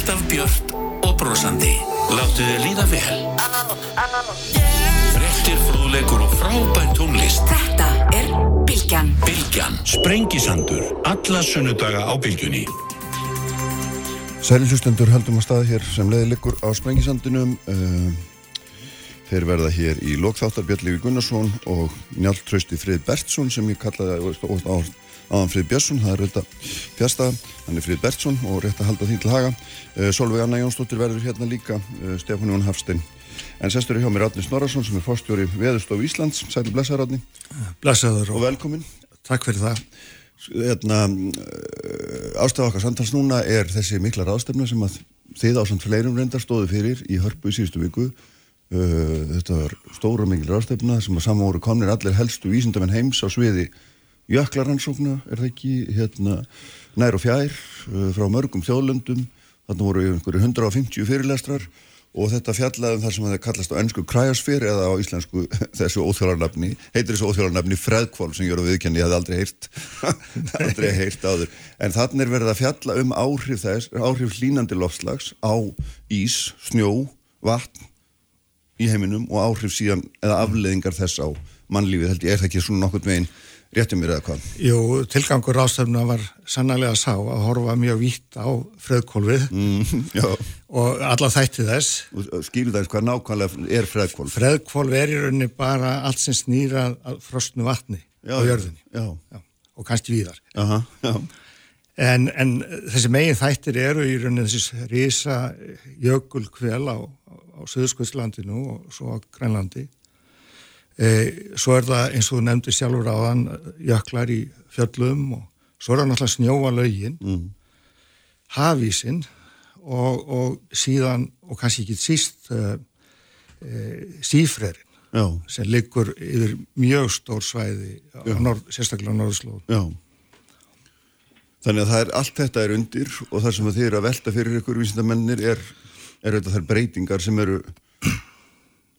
Alltaf björnt og brosandi. Láttu þið líða vel. Frettir, fróðleikur og frábært tónlist. Þetta er Bilgjan. Bilgjan. Sprengisandur. Alla sunnudaga á Bilgjunni. Sælilustendur heldum að staða hér sem leiði liggur á Sprengisandinum. Uh, þeir verða hér í Lókþáttar Björnlefi Gunnarsson og Njálf Trausti Frið Bertsson sem ég kallaði á aðan Frið Björnsson, það er auðvitað fjasta, hann er Frið Bertsson og rétt að halda því til haga. Uh, Solveig Anna Jónsdóttir verður hérna líka, uh, Stefán Jón Hafstein. En sestur er hjá mér Átni Snorarsson sem er fórstjóri Veðurstof Íslands. Sæli blessaður Átni. Blessaður og, velkomin. Takk fyrir það. Hérna, ástaf okkar samtals núna er þessi mikla ráðstefna sem að þið ásand fleirum reyndar stóðu fyrir í hörpu í síðustu viku. Þetta var stóra mikil ráðstefna sem að saman voru komnir allir helstu vísindamenn heims á sviði jöklaransókna, er það ekki, hérna, nær og fjær uh, frá mörgum þjóðlöndum. Þarna voru einhverju 150 fyrirlestrar og þetta fjallaðum þar sem það kallast á ennsku kryosphere eða á íslensku þessu óþjólarnafni, heitir þessu óþjólarnafni freðkvól sem eru viðkenni, ég hef aldrei heyrt aldrei heyrt áður en þannig er verið að fjalla um áhrif þess áhrif hlínandi lofslags á ís, snjó, vatn í heiminum og áhrif síðan eða afleðingar þess á mannlífið, held ég, er það ekki svona nokkur megin réttum mér eða hvað? Jú, tilgangur ráðstöfna var sannlega sá að horfa mjög vítt á freðkólfið mm, og alla þætti þess. Skýru þess hvað nákvæmlega er freðkólf? Freðkólf er í rauninni bara allt sem snýra frostnu vatni já, á jörðinni já. Já, og kannski víðar. Aha, en, en þessi megin þættir eru í rauninni þessi risa jökulkvel á, á Suðurskvöldslandinu og svo á Grænlandi svo er það eins og þú nefndi sjálfur áðan jöklar í fjöllum og svo er það náttúrulega snjóa lögin mm. hafísinn og, og síðan og kannski ekki síst e, e, sífrerin Já. sem liggur yfir mjög stór svæði norð, sérstaklega á norðslóð Já Þannig að það er allt þetta er undir og það sem þið eru að velta fyrir ykkur vísindamennir er, er þetta þær breytingar sem eru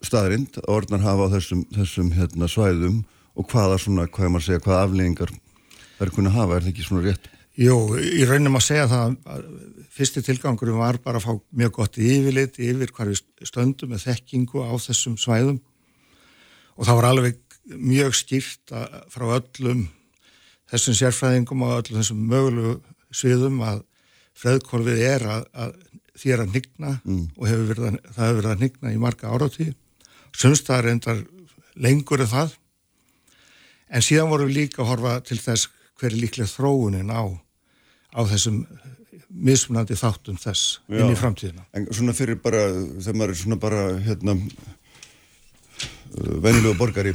staðrind að orðnar hafa á þessum, þessum hérna, svæðum og hvaða svona, hvað er maður að segja, hvaða afleggingar það er kunni að hafa, er það ekki svona rétt? Jú, í raunum að segja það að fyrsti tilgangurum var bara að fá mjög gott yfirlit yfir hvað við stöndum með þekkingu á þessum svæðum og það var alveg mjög skýrt frá öllum þessum sérfræðingum og öllum þessum mögulegu sviðum að freðkólfið er að, að er að nigna mm. og hefur verið að, það hefur verið að nigna í marga áratíð Sumstaðar endar lengur en það en síðan vorum við líka að horfa til þess hver er líklega þróunin á, á þessum mismunandi þáttum þess Já, inn í framtíðina. En svona fyrir bara, þegar maður er svona bara hérna vennilega borgari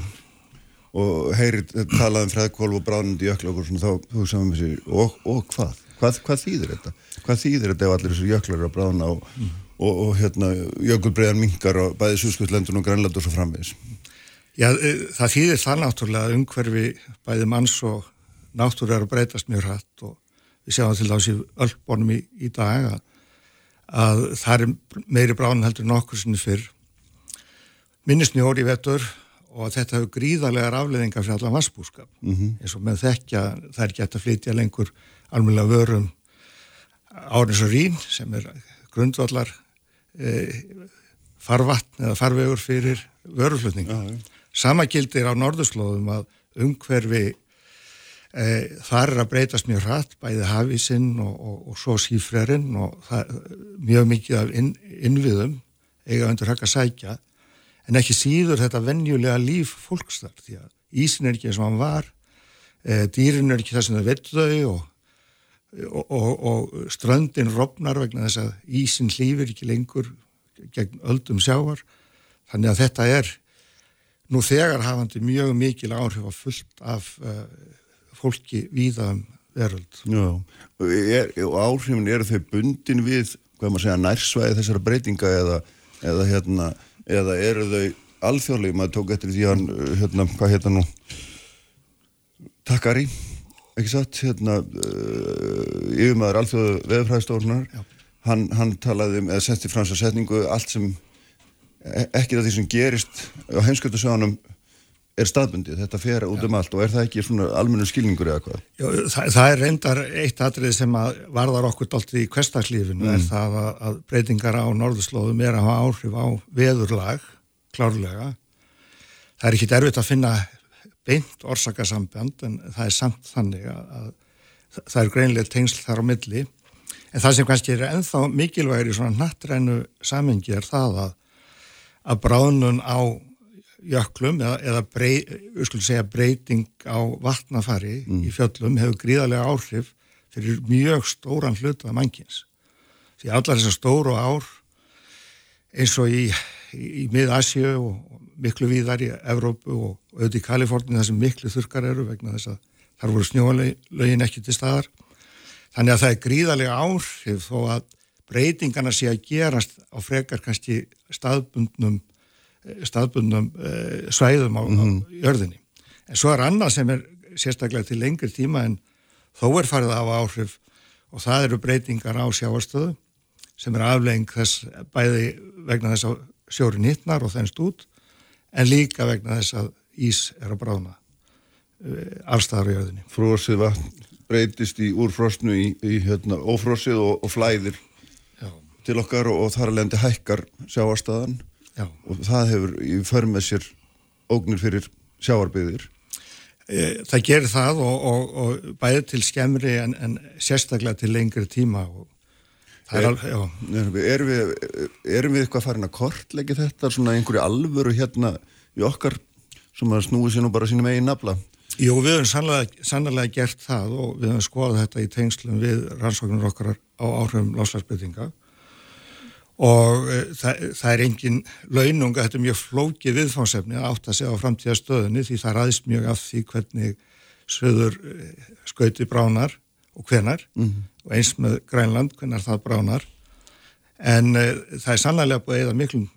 og heyri talað um freðkólf og bráðnandi jökla og svona þá hugsaðum við sér og, og hvað? hvað? Hvað þýðir þetta? Hvað þýðir þetta ef allir þessu jöklar eru að bráðna og mm og, og hérna jökulbreiðan mingar og bæði Súskvöldlendun og Grænland og svo framvegis. Já, e, það þýðir það náttúrulega umhverfi bæði manns og náttúrulega er að breytast mjög hrætt og við sjáum til dás í öllbónum í, í dag að, að það er meiri bráðan heldur nokkur sinni fyrr. Minnisnjóri vetur og þetta hefur gríðarlegar afleðingar fyrir allan vassbúskap mm -hmm. eins og með þekkja það er gett að flytja lengur alveg vörum árins og rín sem er grundvallar farvatn eða farvegur fyrir vöruflutning. Sama gildir á norðurslóðum að umhverfi e, þar er að breytast mjög hratt, bæði hafísinn og, og, og svo sífrerinn og það, mjög mikið af inn, innviðum eiga undir að sækja en ekki síður þetta vennjulega líf fólkstar því að ísin er ekki eins og hann var, e, dýrin er ekki það sem það vettu og og, og, og ströndin robnar vegna þess að ísin hlýfur ekki lengur gegn öldum sjávar. Þannig að þetta er nú þegar hafandi mjög mikil áhrif að fullt af uh, fólki víða um veröld. Er, og áhrifin eru þau bundin við, hvað maður segja, nærsvæði þessara breytinga eða, eða, hérna, eða eru þau alþjóðlega, maður tók eftir því hann, hérna, hvað hérna nú? Takari ekki satt, hérna uh, yfirmaður alþjóðu veðurfræðstofnunar hann, hann talaði um, eða setti frans að setningu allt sem e, ekki það því sem gerist á heimsköldarsöðanum er staðbundið, þetta fer út um allt og er það ekki svona almennu skilningur eða hvað? Já, það, það er reyndar eitt atrið sem að varðar okkur alltaf í kvestaklífinu er það að, að breytingar á norðurslóðum er að hafa áhrif á veðurlag, klárlega. Það er ekki erfitt að finna beint orsakasamband en það er samt þannig að, að það er greinlega tengsl þar á milli. En það sem kannski er ennþá mikilvægir í svona nattrænu samengi er það að, að bráðnun á jöklum eða, eða brey, segja, breyting á vatnafari mm. í fjöllum hefur gríðarlega áhrif fyrir mjög stóran hlut af mannkins. Því allar þessar stóru ár eins og í, í, í mið-Asju og miklu víðar í Evrópu og auðvitað í Kaliforni þar sem miklu þurkar eru vegna þess að þar voru snjólaugin ekki til staðar. Þannig að það er gríðarlega áhrif þó að breytingarna sé að gerast á frekar kannski staðbundnum staðbundnum uh, svæðum á, mm -hmm. á mhm. jörðinni. En svo er annað sem er sérstaklega til lengri tíma en þó er farið af áhrif og það eru breytingar á sjáarstöðu sem er aflegging þess bæði vegna þess að sjórin hittnar og þennst út en líka vegna þess að ís er að brána uh, allstaðar í jörðinni. Frósið vatn breytist í úrfrosnu í, í hérna, ófrosið og, og flæðir Já. til okkar og, og þar alveg endi hækkar sjáarstöðan Já. og það hefur í förmið sér ógnir fyrir sjáarbyðir e, Það gerir það og, og, og bæðið til skemmri en, en sérstaklega til lengri tíma og er, er alveg Erum við, erum við eitthvað farin að kortleggja þetta svona einhverju alvöru hérna í okkar sem að snúi sér nú bara sínum eigin nafla? Jú, við höfum sannlega, sannlega gert það og við höfum skoðað þetta í tengslum við rannsóknur okkar á áhrifum láslæsbyttinga og e, það, það er engin launung að þetta er mjög flókið viðfánsefni að átta sig á framtíðastöðunni því það ræðist mjög af því hvernig söður e, skauti bránar og hvenar mm -hmm. og eins með Grænland hvenar það bránar en e, það er sannlega búið eða miklu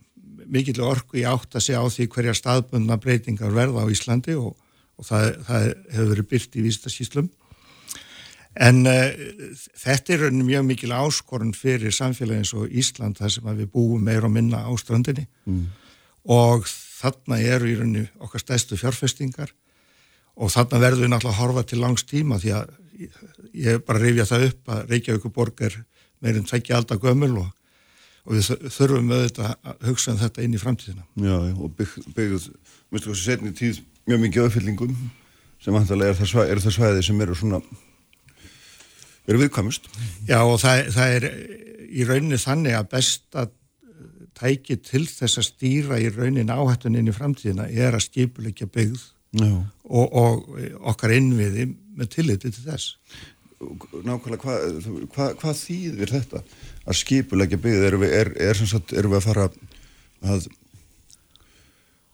mikill orku í átta sig á því hverja staðbundna breytingar verða á Íslandi og, og það, það hefur verið byrt í vístasíslum En uh, þetta er mjög mikil áskorun fyrir samfélagi eins og Ísland þar sem við búum meira og minna á strandinni mm. og þarna eru í rauninu okkar stæstu fjárfestingar. Og þarna verður við náttúrulega að horfa til langs tíma því að ég bara rifja það upp að Reykjavíkuborg er meirinn tveggja alltaf gömul og, og við þurfum auðvitað að hugsa um þetta inn í framtíðina. Já, og byggð, byggð minnstu þessi setni tíð mjög mikið auðfyllingum sem vantarlega er það, er það svæði sem eru svona eru viðkvæmust. Já og það, það er í rauninni þannig að besta tæki til þess að stýra í rauninni áhættuninni framtíðina er að skipuleikja byggð og, og okkar innviði með tilliti til þess. Nákvæmlega, hvað hva, hva þýðir þetta að skipuleikja byggð? Erum við, er, er, sagt, erum við að fara að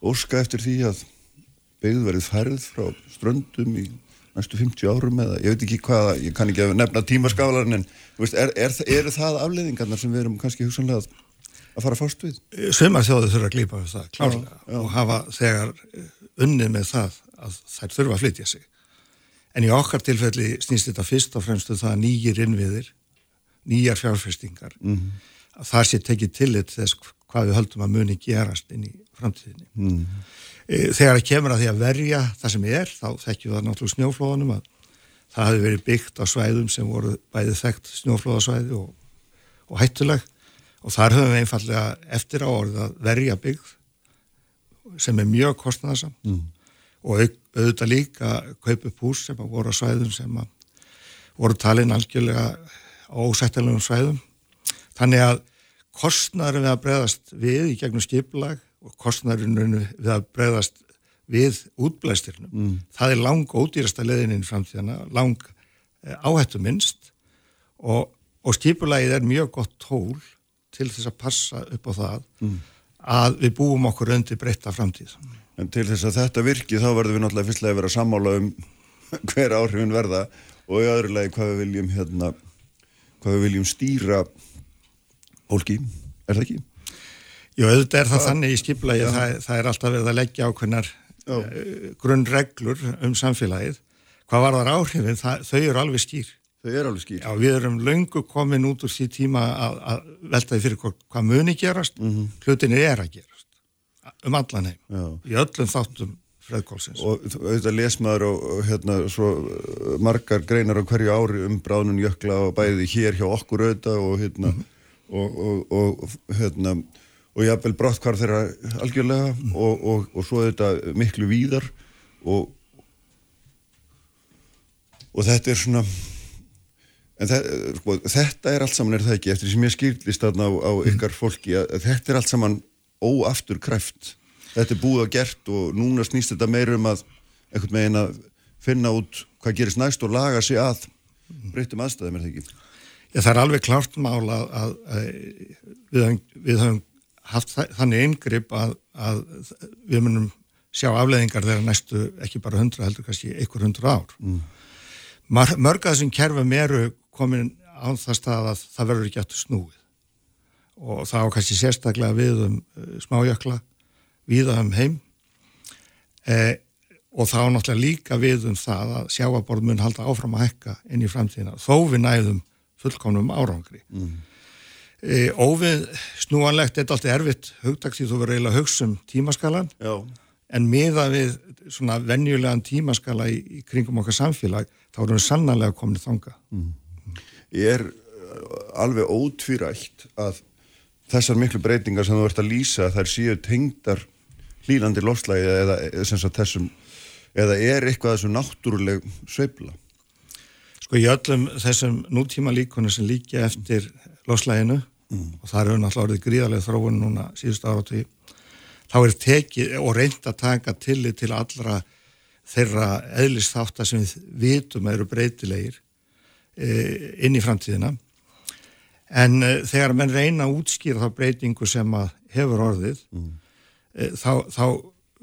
óska eftir því að byggð verið færð frá ströndum í næstu 50 árum eða ég veit ekki hvað, ég kann ekki nefna tímaskálarinn en veist, er, er, er það afleiðingarnar sem við erum kannski hugsanlega að, að fara fást við? Sumar þjóður þurfa að glýpa klárlega, já, já. og hafa þegar unnið með það að þær þurfa að flytja sig. En í okkar tilfelli snýst þetta fyrst og fremst um það nýjir innviðir, nýjar fjárfestingar, mm -hmm. að það sé tekið tillit þess hvað við höldum að muni gerast inn í framtíðinni. Mm -hmm. Þegar það kemur að því að verja það sem er, þá þekkjum við það náttúrulega snjóflóðanum að það hafi verið byggt á svæðum sem voru bæðið þekkt snjóflóðasvæði og, og hættuleg og þar höfum við einfallega eftir á orðið að verja bygg sem er mjög kostnæðasamt mm. og auðvitað líka kaupa upp hús sem voru á svæðum sem voru talin algjörlega á ósættilegum svæðum þannig að kostnæður við að bregðast við í gegnum skiplag og kostnarinn við að bregðast við útblæstirnum. Mm. Það er lang ódýrasta leðininn framtíðana, lang eh, áhættu minnst og, og skipulagið er mjög gott tól til þess að passa upp á það mm. Að við búum okkur undir breytta framtíð. En til þess að þetta virki þá verður við náttúrulega fyrstlega að vera að sammála um hver áhrifin verða og í öðru lagi hvað við viljum hérna, hvað við viljum stýra fólki, er það ekki? Jú, auðvitað er það Þa, þannig í skipulagi að það, það er alltaf verið að leggja ákveðnar uh, grunnreglur um samfélagið. Hvað var þar áhrifin? Það, þau eru alveg skýr. Þau eru alveg skýr. Já, við erum löngu komin út úr því tíma að, að veltaði fyrir hvað, hvað muni gerast, mm -hmm. hlutinni er að gerast um allan heim, Já. í öllum þáttum freðkólsins. Og auðvitað lesmaður og, og hérna svo uh, margar greinar á hverju ári um bráðnun jökla og bæði hér hjá okkur auðvitað og hérna mm -hmm. og, og, og hérna og jáfnvel brott hvar þeirra algjörlega mm -hmm. og svo auðvitað miklu víðar og og þetta er svona en það, sko, þetta er allt saman er það ekki eftir sem ég skýrlist á, á ykkar fólki að, að þetta er allt saman óaftur kræft þetta er búið og gert og núna snýst þetta meirum að einhvern veginn að finna út hvað gerist næst og laga sig að breytum aðstæðum, er það ekki? Já, það er alveg klart mála að, að, að við, höfum haft þannig eingripp að, að við munum sjá afleðingar þegar næstu ekki bara hundra heldur kannski einhver hundra ár. Mm. Mörg að þessum kerfum eru komin á það stað að það verður ekki aftur snúið og þá kannski sérstaklega við um uh, smájökla viða um heim eh, og þá náttúrulega líka við um það að sjáaborð mun halda áfram að hekka inn í framtíðina þó við næðum fullkomnum árangri mm. eh, óvið snúanlegt er alltaf erfitt hugdags því þú verður eiginlega hugsa um tímaskalan Já. en miða við svona venjulegan tímaskala í, í kringum okkar samfélag þá erum við sannarlega komin þanga mm. Er uh, alveg ótvírætt að þessar miklu breytingar sem þú ert að lýsa þær séu tengdar hlýlandi lofslægi eða, þessum, eða er eitthvað þessu náttúruleg sveibla? Sko í öllum þessum nútíma líkunum sem líkja eftir lofslæginu mm. og það eru náttúrulega orðið gríðarlega þróun núna síðust ára til þá er tekið og reynd að taka tillit til allra þeirra eðlistáttar sem við vitum eru breytilegir inn í framtíðina en e, þegar menn reyna að útskýra þá breytingu sem að hefur orðið mm. Eh, þá, þá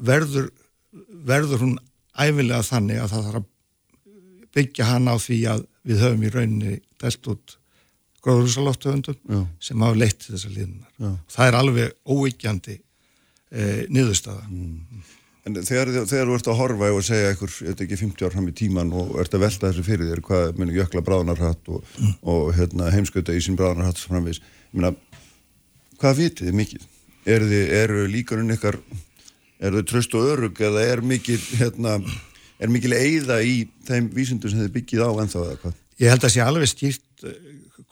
verður, verður hún æfilega þannig að það þarf að byggja hann á því að við höfum í rauninni delt út gróðurúsalóttöfundum sem hafa leitt þessar líðunar. Það er alveg óvíkjandi eh, niðurstaða. Mm. En þegar, þegar þú ert að horfa og segja eitthvað, ég veit ekki, 50 ár fram í tíman og ert að velta þessu fyrir þér, hvað munir jökla bráðnarhatt og, mm. og hérna, heimskauta í sín bráðnarhatt framvís, ég meina, hvað vitið þið mikið? eru er líkanun ykkar eru þau tröst og örug eða er mikil hérna, er mikil eiða í þeim vísindum sem þið byggið á ennþá eða hvað? Ég held að sé alveg stýrt eh,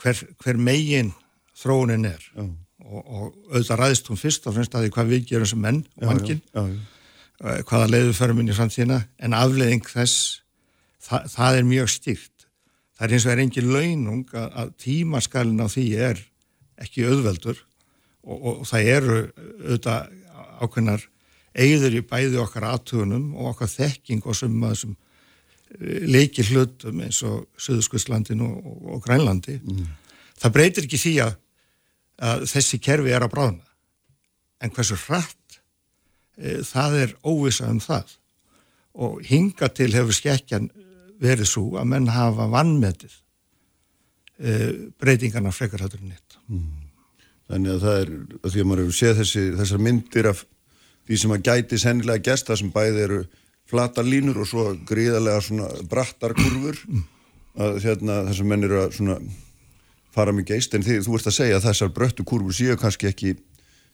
hver, hver megin þróunin er og, og auðvitað ræðist hún fyrst og fremst að því hvað við gerum sem menn og mannkinn hvaða leiðu förum inn í framtíðina? En afleiðing þess það, það er mjög stýrt það er eins og er engin launung að, að tímaskalin á því er ekki auðveldur. Og, og það eru auðvitað ákveðnar eigður í bæði okkar aðtugunum og okkar þekking og að þessum eh, leiki hlutum eins og Suðuskvistlandin og, og, og Grænlandi. Mm. það breytir ekki því að, að þessi kerfi er að bráðna. En hversu hratt það er óvisa um það. Og hinga til hefur skekkjan verið svo að menn hafa vannmetið e, breytingarna frekar hættur nýtt mm. Þannig að það er, að því að maður hefur séð þessi, þessar myndir af því sem að gæti sennilega gæst, það sem bæði eru flata línur og svo gríðarlega svona brattar kurfur, að hérna, þessar menn eru að svona fara mjög geist, en því þú ert að segja að þessar bröttu kurfur séu kannski ekki,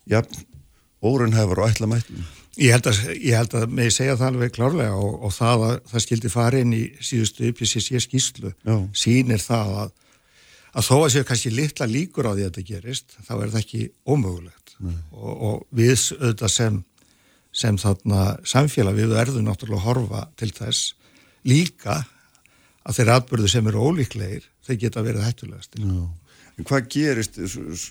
já, órunhefur og ætla mættum. Ég held að, ég held að með segja það alveg klárlega og, og það að það skildi fara inn í síðustu uppjísið skíslu, sínir það að að þó að séu kannski litla líkur á því að þetta gerist, þá er það ekki ómögulegt. Og, og við auðvitað sem, sem þarna samfélag við verðum náttúrulega að horfa til þess líka að þeirra atbyrðu sem eru ólíklegir þeir geta verið hættulegast hvað gerist,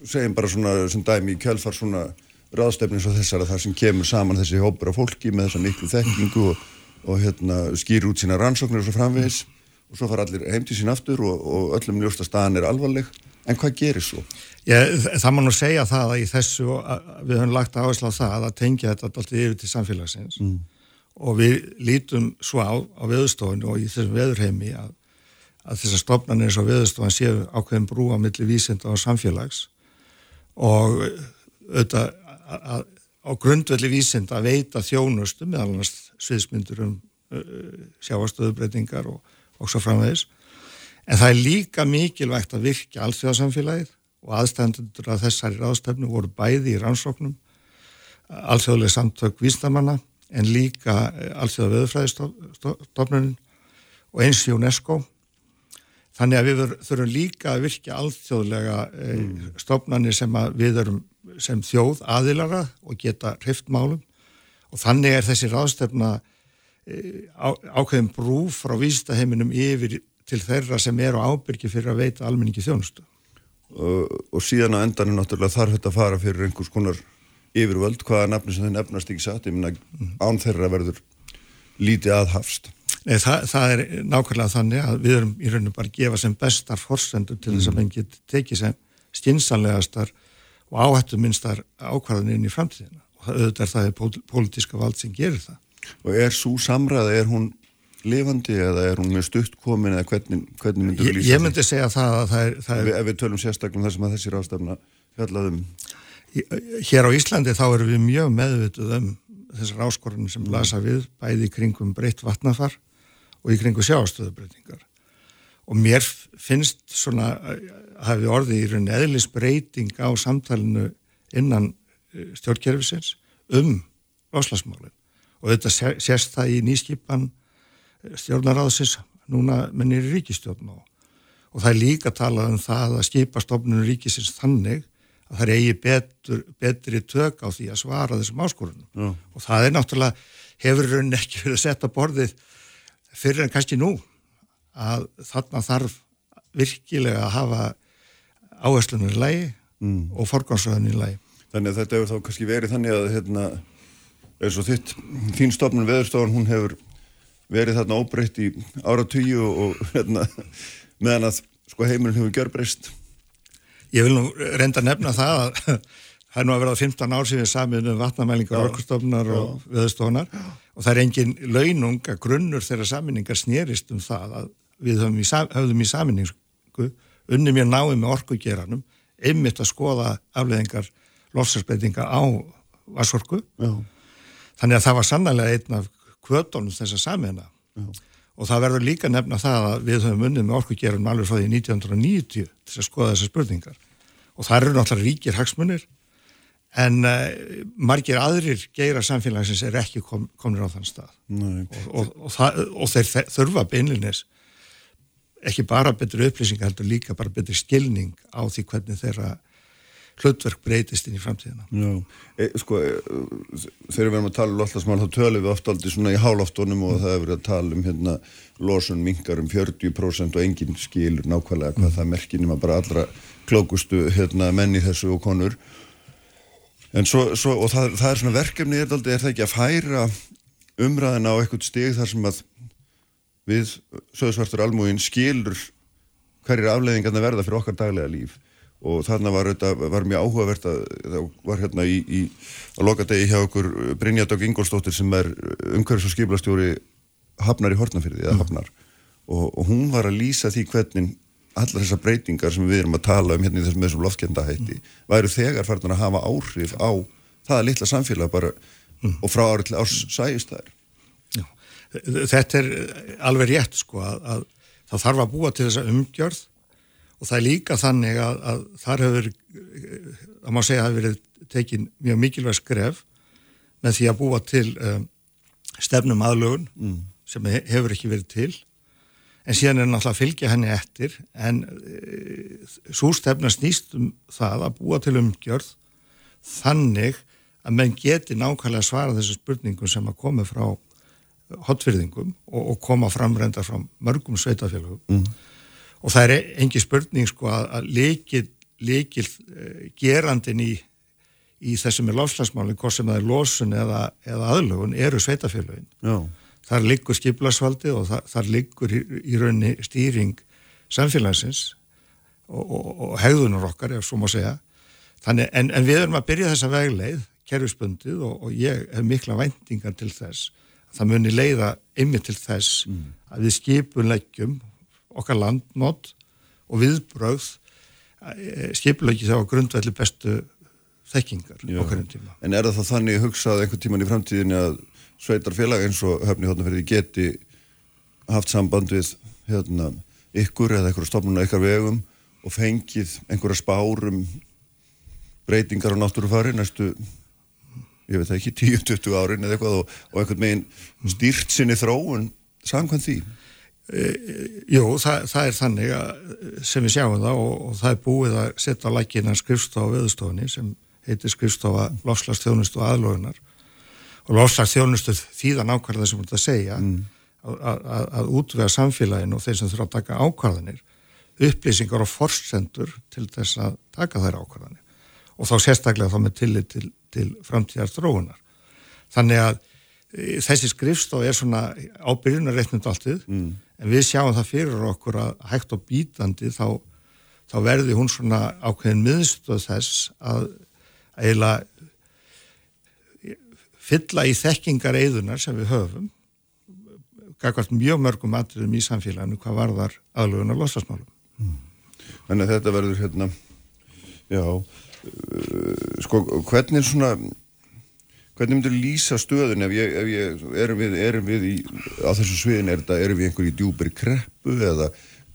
segjum bara svona sem dæmi í kjálfar svona ráðstefnins og þessar að það sem kemur saman þessi hópur af fólki með þessa miklu þekkingu og, og hérna, skýr út sína rannsóknir og svo framvegis og svo fara allir heim til sín aftur og, og öllum ljósta staðan er alvarleg en hvað gerir svo? Ég, það má nú segja það að í þessu við höfum lagt áherslu á það að tengja þetta alltaf yfir til samfélagsins mm. og við lítum svo á á veðustofinu og í þessum veðurheimi að, að þessar stofnarnir eins og veðustofan séu ákveðin brúa millir vísinda og samfélags og auðvitað að, á grundvelli vísinda að veita þjónustu meðal annars sviðsmyndur um uh, sjáastöðubreitingar og og svo framvegis. En það er líka mikilvægt að virkja alþjóðarsamfélagið og aðstændur af þessari ráðstöfnu voru bæði í rannsóknum, alþjóðlega samtök vísnamanna en líka allþjóða veðurfræðistofnunin og eins í UNESCO þannig að við þurfum líka að virka allþjóðlega mm. stofnanir sem við erum sem þjóð aðilara og geta hriftmálum og þannig er þessi ráðstefna á, ákveðin brúf frá vísitaheiminum yfir til þeirra sem eru ábyrgi fyrir að veita almenningi þjónustu. Og, og síðan á endanum náttúrulega þarf þetta að fara fyrir einhvers konar yfirvöld hvaða nefni sem þau nefnast ekki satt? Ég minna án þeirra verður lítið aðhafst Nei, það, það er nákvæmlega þannig að við erum í rauninu bara að gefa sem bestar forsendur til þess að menn geti tekið sem skinsanlegastar og áhættu minnstar ákvarðaninn í framtíðina og auðvitað er það er pólitíska vald sem gerir það. Og er svo samræða, er hún lifandi eða er hún með stuttkomin eða hvernig, hvernig myndur þú lýsa því? Ég myndi segja það að það er... Það er ef við tölum sérstaklega um það sem að þessi rástafna fjallaðum. Hér á Íslandi þá erum við mjög meðvituð um þessar áskorunum sem lasa við bæði í kringum breytt vatnafar og í kringu sjáastöðubreytingar og mér finnst svona hafi orðið í rauninni eðlisbreyting á samtalenu innan eh, stjórnkerfisins um loslasmálinn og þetta sést það í nýskipan eh, stjórnaráðsins núna mennir ríkistjórn og, og það er líka talað um það að skipa stofnunum ríkisins þannig að það eigi betur, betri tök á því að svara þessum áskorunum. Já. og það er náttúrulega hefur rauninni ekki verið að setja borðið fyrir en kannski nú að þarna þarf virkilega að hafa áherslunum í lagi mm. og forgámsröðunum í lagi. Þannig að þetta hefur þá kannski verið þannig að hérna, eins og þitt þín stofnun veðurstofan hún hefur verið þarna óbreytt í ára tíu og hérna, meðan að sko, heimurinn hefur gjör breyst. Ég vil nú reynda að nefna það að það er nú að verða 15 ár síðan samin um vatnamælingar, orkustofnar og veðurstofnar og það er engin launung að grunnur þeirra saminningar snýrist um það að við höfum í, höfum í saminningu unni mér náið með orkugeranum einmitt að skoða afleðingar lofsarsbreytinga á vasorku þannig að það var sannlega einn af kvötunum þess að samina og það verður líka nefna það að við höfum unnið með orkugeranum alveg frá því 1990 til að skoða þessar spurningar. Og það eru náttúrulega ríkir hagsmunir en uh, margir aðrir geira samfélagsins er ekki kom, komin á þann stað. Og, og, og, það, og þeir þurfa beinlinis ekki bara betur upplýsing heldur líka bara betur skilning á því hvernig þeirra hlutverk breytist inn í framtíðina e, Sko, e, þegar við erum að tala um loftasmál þá tölum við ofta aldrei svona í hálóftunum og mm. það hefur verið að tala um hérna losun mingar um 40% og enginn skilur nákvæmlega hvað mm. það merkir nema bara allra klókustu hérna menni þessu og konur En svo, svo og það, það er svona verkefni er, er það ekki að færa umræðina á eitthvað stig þar sem að við söðsvartur almúin skilur hverjir afleiðingarna verða fyrir okkar daglega líf og þarna var, var mjög áhugavert að það var hérna í, í að loka degi hjá okkur Brynjadók Ingólstóttir sem er umhverfis og skiplastjóri hafnar í Hortnafyrði mm. hafnar og, og hún var að lýsa því hvernig allar þessar breytingar sem við erum að tala um hérna í þessum, þessum loftkendahætti mm. væru þegar farnar að hafa áhrif á það að litla samfélag bara mm. og frá árið til árs sæjist þær Þetta er alveg rétt sko að, að það þarf að búa til þessa umgjörð og það er líka þannig að, að þar hefur að má segja að það hefur verið tekin mjög mikilvæg skref með því að búa til um, stefnum aðlögun mm. sem hefur ekki verið til en síðan er náttúrulega að fylgja henni eftir en e, svo stefna snýst um það að búa til umgjörð þannig að menn geti nákvæmlega svara þessu spurningum sem að komi frá hotfyrðingum og, og koma framrenda frá mörgum sveitafélagum mm. og það er engi spurning sko að, að leikil, leikil e, gerandin í, í þessum er láfslagsmáli, hvort sem það er losun eða, eða aðlögun, eru sveitafélagin Já þar liggur skiplasvaldi og þar, þar liggur í, í raunni stýring samfélagsins og, og, og hegðunar okkar, ef svo má segja. Þannig, en, en við erum að byrja þessa vegleið, kerfisbundið og, og ég hef mikla væntingar til þess. Það muni leiða ymmið til þess mm. að við skipunleggjum okkar landnót og viðbröð eh, skipuleggi þá grundvelli bestu þekkingar okkar um tíma. En er það þá þannig hugsað einhvern tíman í framtíðinu að sveitarfélag eins og höfni hóttanferði geti haft samband við hérna, ykkur eða einhverja stofnun á ykkar vegum og fengið einhverja spárum breytingar á náttúrufari næstu ég veit ekki, 10-20 árin eða eitthvað og, og einhvern meginn stýrt sinni þróun samkvæmt því. Jú, það, það er þannig að sem við sjáum það og, og það er búið að setja á lækina skrifstofa á veðustofunni sem heitir skrifstofa lofslagsþjónustu og aðlóðunar og lofslagsþjónustu þýðan ákvarða sem að segja mm. að, útvega samfélaginu og þeir sem þurfa að taka ákvarðanir upplýsingar og forsendur til þess að taka þær ákvarðanir. Og þá sérstaklega þá með tillit til, til framtíðar þróunar. Þannig að e, þessi skrifstof er svona ábyrjunareitnund alltið mm en við sjáum það fyrir okkur að hægt og bítandi þá, þá verði hún svona ákveðin miðstöð þess að eiginlega fylla í þekkingar eðunar sem við höfum gagvart mjög mörgum atriðum í samfélaginu hvað varðar aðlugun og losasmálum. Hmm. Þannig að þetta verður hérna, já, sko, hvernig svona Hvernig myndur lýsa stöðun ef ég, ef ég erum við, erum við í, á þessu sviðin, er þetta, erum við einhverjum í djúberi kreppu eða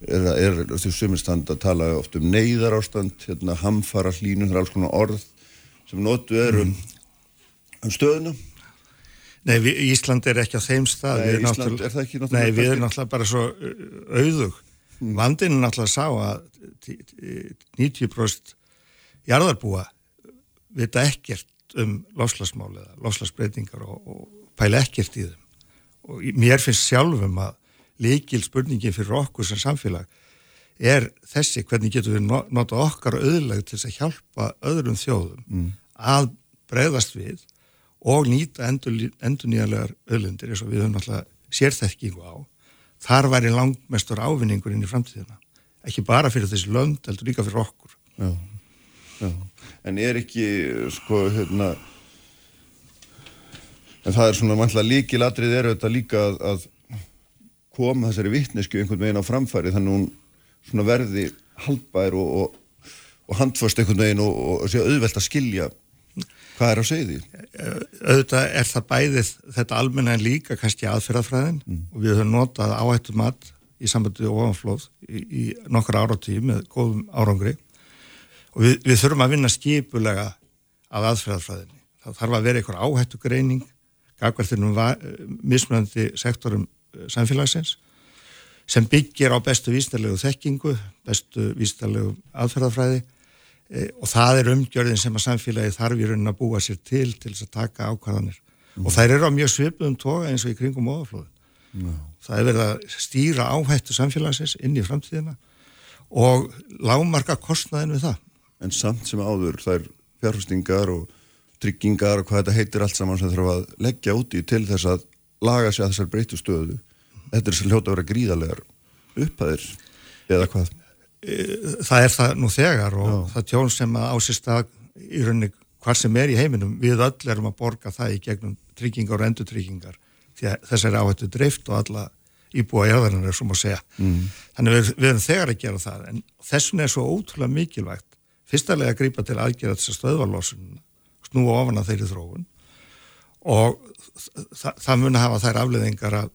er, er þessu suminstand að tala oft um neyðar ástand, hérna, hamfara hlínum, það er alls konar orð sem notu eru um, um stöðuna? Nei, við, Ísland er ekki á þeim stað. Nei, Ísland er það ekki náttúrulega? Nei, við erum náttúrulega bara svo auðug. Mm. Vandinn er náttúrulega að sá að 90% jarðarbúa vita ekkert um lofslagsmál eða lofslagsbreytingar og, og pæla ekkert í þeim. Og mér finnst sjálfum að leikil spurningin fyrir okkur sem samfélag er þessi hvernig getur við nota okkar auðleg til að hjálpa öðrum þjóðum mm. að breyðast við og nýta endur, endur nýjarlegar auðlendir eins og við höfum alltaf sérþekkingu á. Þar væri langmestur ávinningur inn í framtíðina. Ekki bara fyrir þessi lönd, heldur líka fyrir okkur. Já, já. En er ekki sko hérna en það er svona mannlega líkilatrið er auðvitað líka að, að koma þessari vittnesku einhvern veginn á framfæri þannig hún svona verði haldbær og, og, og handfast einhvern veginn og, og sé auðvelt að skilja hvað er á segði auðvitað er það bæðið þetta almenna en líka kannski aðferðafræðin mm. og við höfum notað áhættu mat í sambandi ofanflóð í, í nokkra áratíð með góðum árangri og við, við þurfum að vinna skipulega að aðferðarfræðinni. Það þarf að vera einhver áhættu greining, gagverðinum mismunandi sektorum eh, samfélagsins sem byggir á bestu vísnarlegu þekkingu, bestu vísnarlegu aðferðarfræði e, og það er umgjörðin sem að samfélagi þarf í raunin að búa sér til til þess að taka ákvæðanir mm. og þær eru á mjög svipum toga eins og í kringum ofaflóðin. Mm. Það er verið að stýra áhættu samfélagsins inn í framtíðina og lámarka kostnaðin við það en samt sem áður þær fjárhustingar og tryggingar og hvað þetta heitir allt saman sem þarf að leggja úti til þess að laga sig að þessar breytu stöðu þetta er sem hljóta að vera gríðarlegar upphæðir eða hvað e, Það er það nú þegar og Já. það tjón sem að ásist að í rauninni hvað sem er í heiminum við öll erum að borga það í gegnum tryggingar og endutryggingar því að þess er áhættu dreift og alla íbúa í öðrunar er sem að segja mm. þannig við, við erum þegar að gera það en þessum er svo ótrúlega mikilvægt fyrstulega að grípa til aðgerða þess að stöðvarlósun snúa ofan að þeirri þróun. Og þa það mun að hafa þær afleðingar að,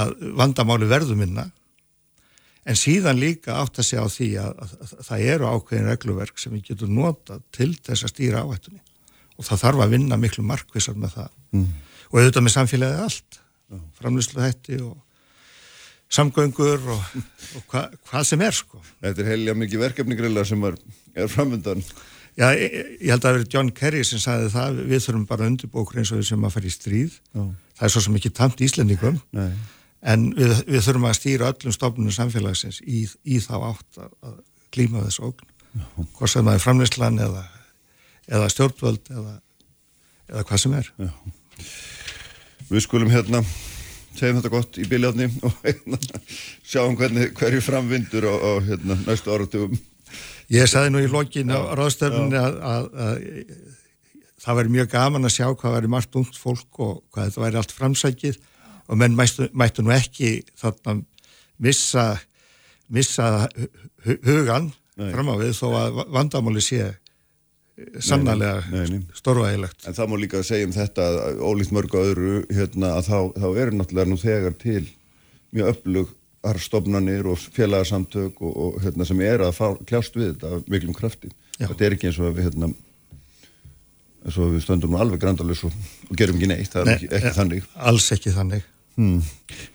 að vandamáli verðu minna. En síðan líka átt að segja á því að, að, að það eru ákveðin regluverk sem við getum nota til þess að stýra áhættunni. Og það þarf að vinna miklu markvisar með það. Mm. og auðvitað með samfélagið allt. Framlýslu hætti og samgöngur og, og hva, hvað sem er sko. Þetta er heilja mikið verkefni grilla sem er, er framöndan. Já, ég, ég held að það verið John Kerry sem sagði það, við þurfum bara undirbókur eins og við sem að fara í stríð. Já. Það er svo sem ekki tamt íslendingum, Nei. en við, við þurfum að stýra öllum stofnunum samfélagsins í, í þá átt að, klíma þessu ógn. Hvort sem það er framleyslan eða, eða stjórnvöld eða, eða hvað sem er. Já. Við skulum hérna segjum þetta gott í biljáðni og hérna, sjáum hvernig, hverju framvindur á hérna, næstu áratugum. Ég sagði nú í lokin á ráðstöfnunni að, að, að það væri mjög gaman að sjá hvað væri margt ungt fólk og hvað þetta væri allt framsækið og menn mættu, mættu nú ekki þarna missa, missa hugan Nei. fram á við þó að vandamáli sé sannarlega stórvægilegt. En það má líka segja um þetta ólíkt mörgu öðru hérna, að þá, þá er náttúrulega nú þegar til mjög öflugar stofnanir og félagsamtök og, og hérna, sem er að fá, kljást við þetta miklum krafti. Já. Þetta er ekki eins og að við hérna, svo við stöndum nú alveg grandalus og, og gerum ekki neitt, það er ekki, ekki þannig Alls ekki þannig hmm.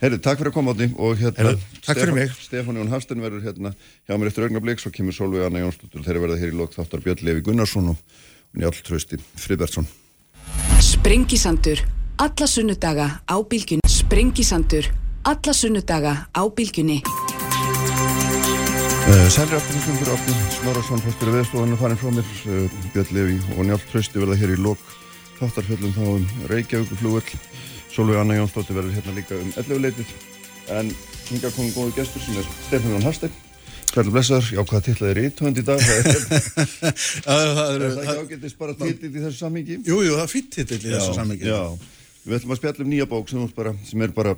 Herri, takk fyrir að koma átni og hérna Heru, Takk fyrir mig Stefán Jón Hafsten verður hérna hjá mér eftir augnablík svo kemur Solveig Anna Jónsdóttur þeirra verða hér í lok þáttar Björn Levi Gunnarsson og Njálf Trausti Fribertsson Sprengisandur, alla sunnudaga á bylgjunni Sprengisandur, alla sunnudaga á bylgjunni. Uh, Sælri aftur fyrir aftur, Snorarsson fórstur að viðstofanum farin frá mér, uh, Björn Levi og Njálf Trausti verða hér í lok þáttarfjöldum þá um Reykjavíkuflugvöld Solveig Anna Jónsdóttir verður hérna líka um 11 leitið en hinga komum góðu gestur sem er Stefán Jón Harstein Sælur blessaður, já hvað tillaði er íttönd í dag? Það er, það er það ekki ágættist bara titill í þessu sammingi? Jú, jú, það er fýtt titill í þessu sammingi Já, við ætlum að spjalla um nýja bók sem, bara, sem er bara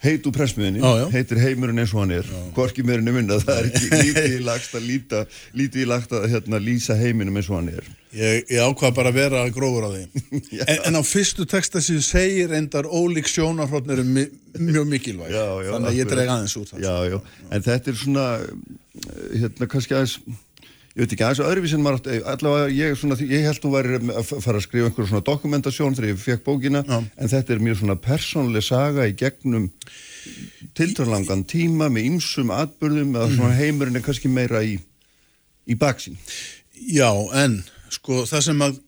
heit úr pressmiðinni, heitir heimurinn eins og hann er. Hvorki meirinu minna, það er ekki lítið í lagst að líta, lítið í lagt að hérna, lýsa heiminum eins og hann er. Ég, ég ákvað bara að vera grófur á því. En, en á fyrstu texta sem segir endar ólík sjónarhóttn eru mjög mikilvæg. Já, já, þannig að ég dreg aðeins út já, en þetta er svona hérna kannski aðeins ég veit ekki aðeins öðruvís en maður allavega ég, svona, ég held að þú væri að fara að skrifa einhverjum svona dokumentasjón þegar ég fekk bókina Já. en þetta er mjög svona persónleg saga í gegnum tilturlangan tíma með ymsum atbyrðum eða svona heimurinn er kannski meira í í baksín Já, en sko það sem að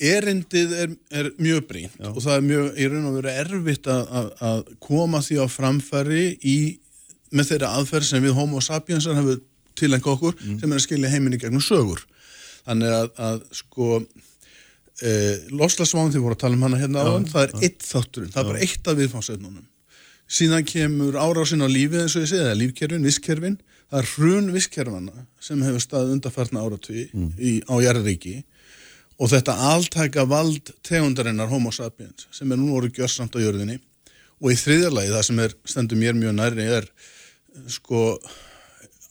erindið er, er mjög brínt Já. og það er mjög, í raun og veru erfitt að, að, að koma því á framfæri í, með þeirra aðferð sem við homo sapiensar hefur tilenga okkur mm. sem er að skilja heiminni gegnum sögur þannig að, að sko e, loslasváðum því voru að tala um hana hérna á hann, það er ja. eitt þátturinn, það er bara eitt af viðfáðsveitnunum síðan kemur árásin á lífið eins og ég er lífkerfin, visskerfin það er hrun visskerfana sem hefur staðið undarfartna áratví mm. á Jærðaríki og þetta altæka vald tegundarinnar homo sapiens sem er nú orðið gjörsamt á jörðinni og í þriðjarlagi það sem er stendur mér mjög næri er sko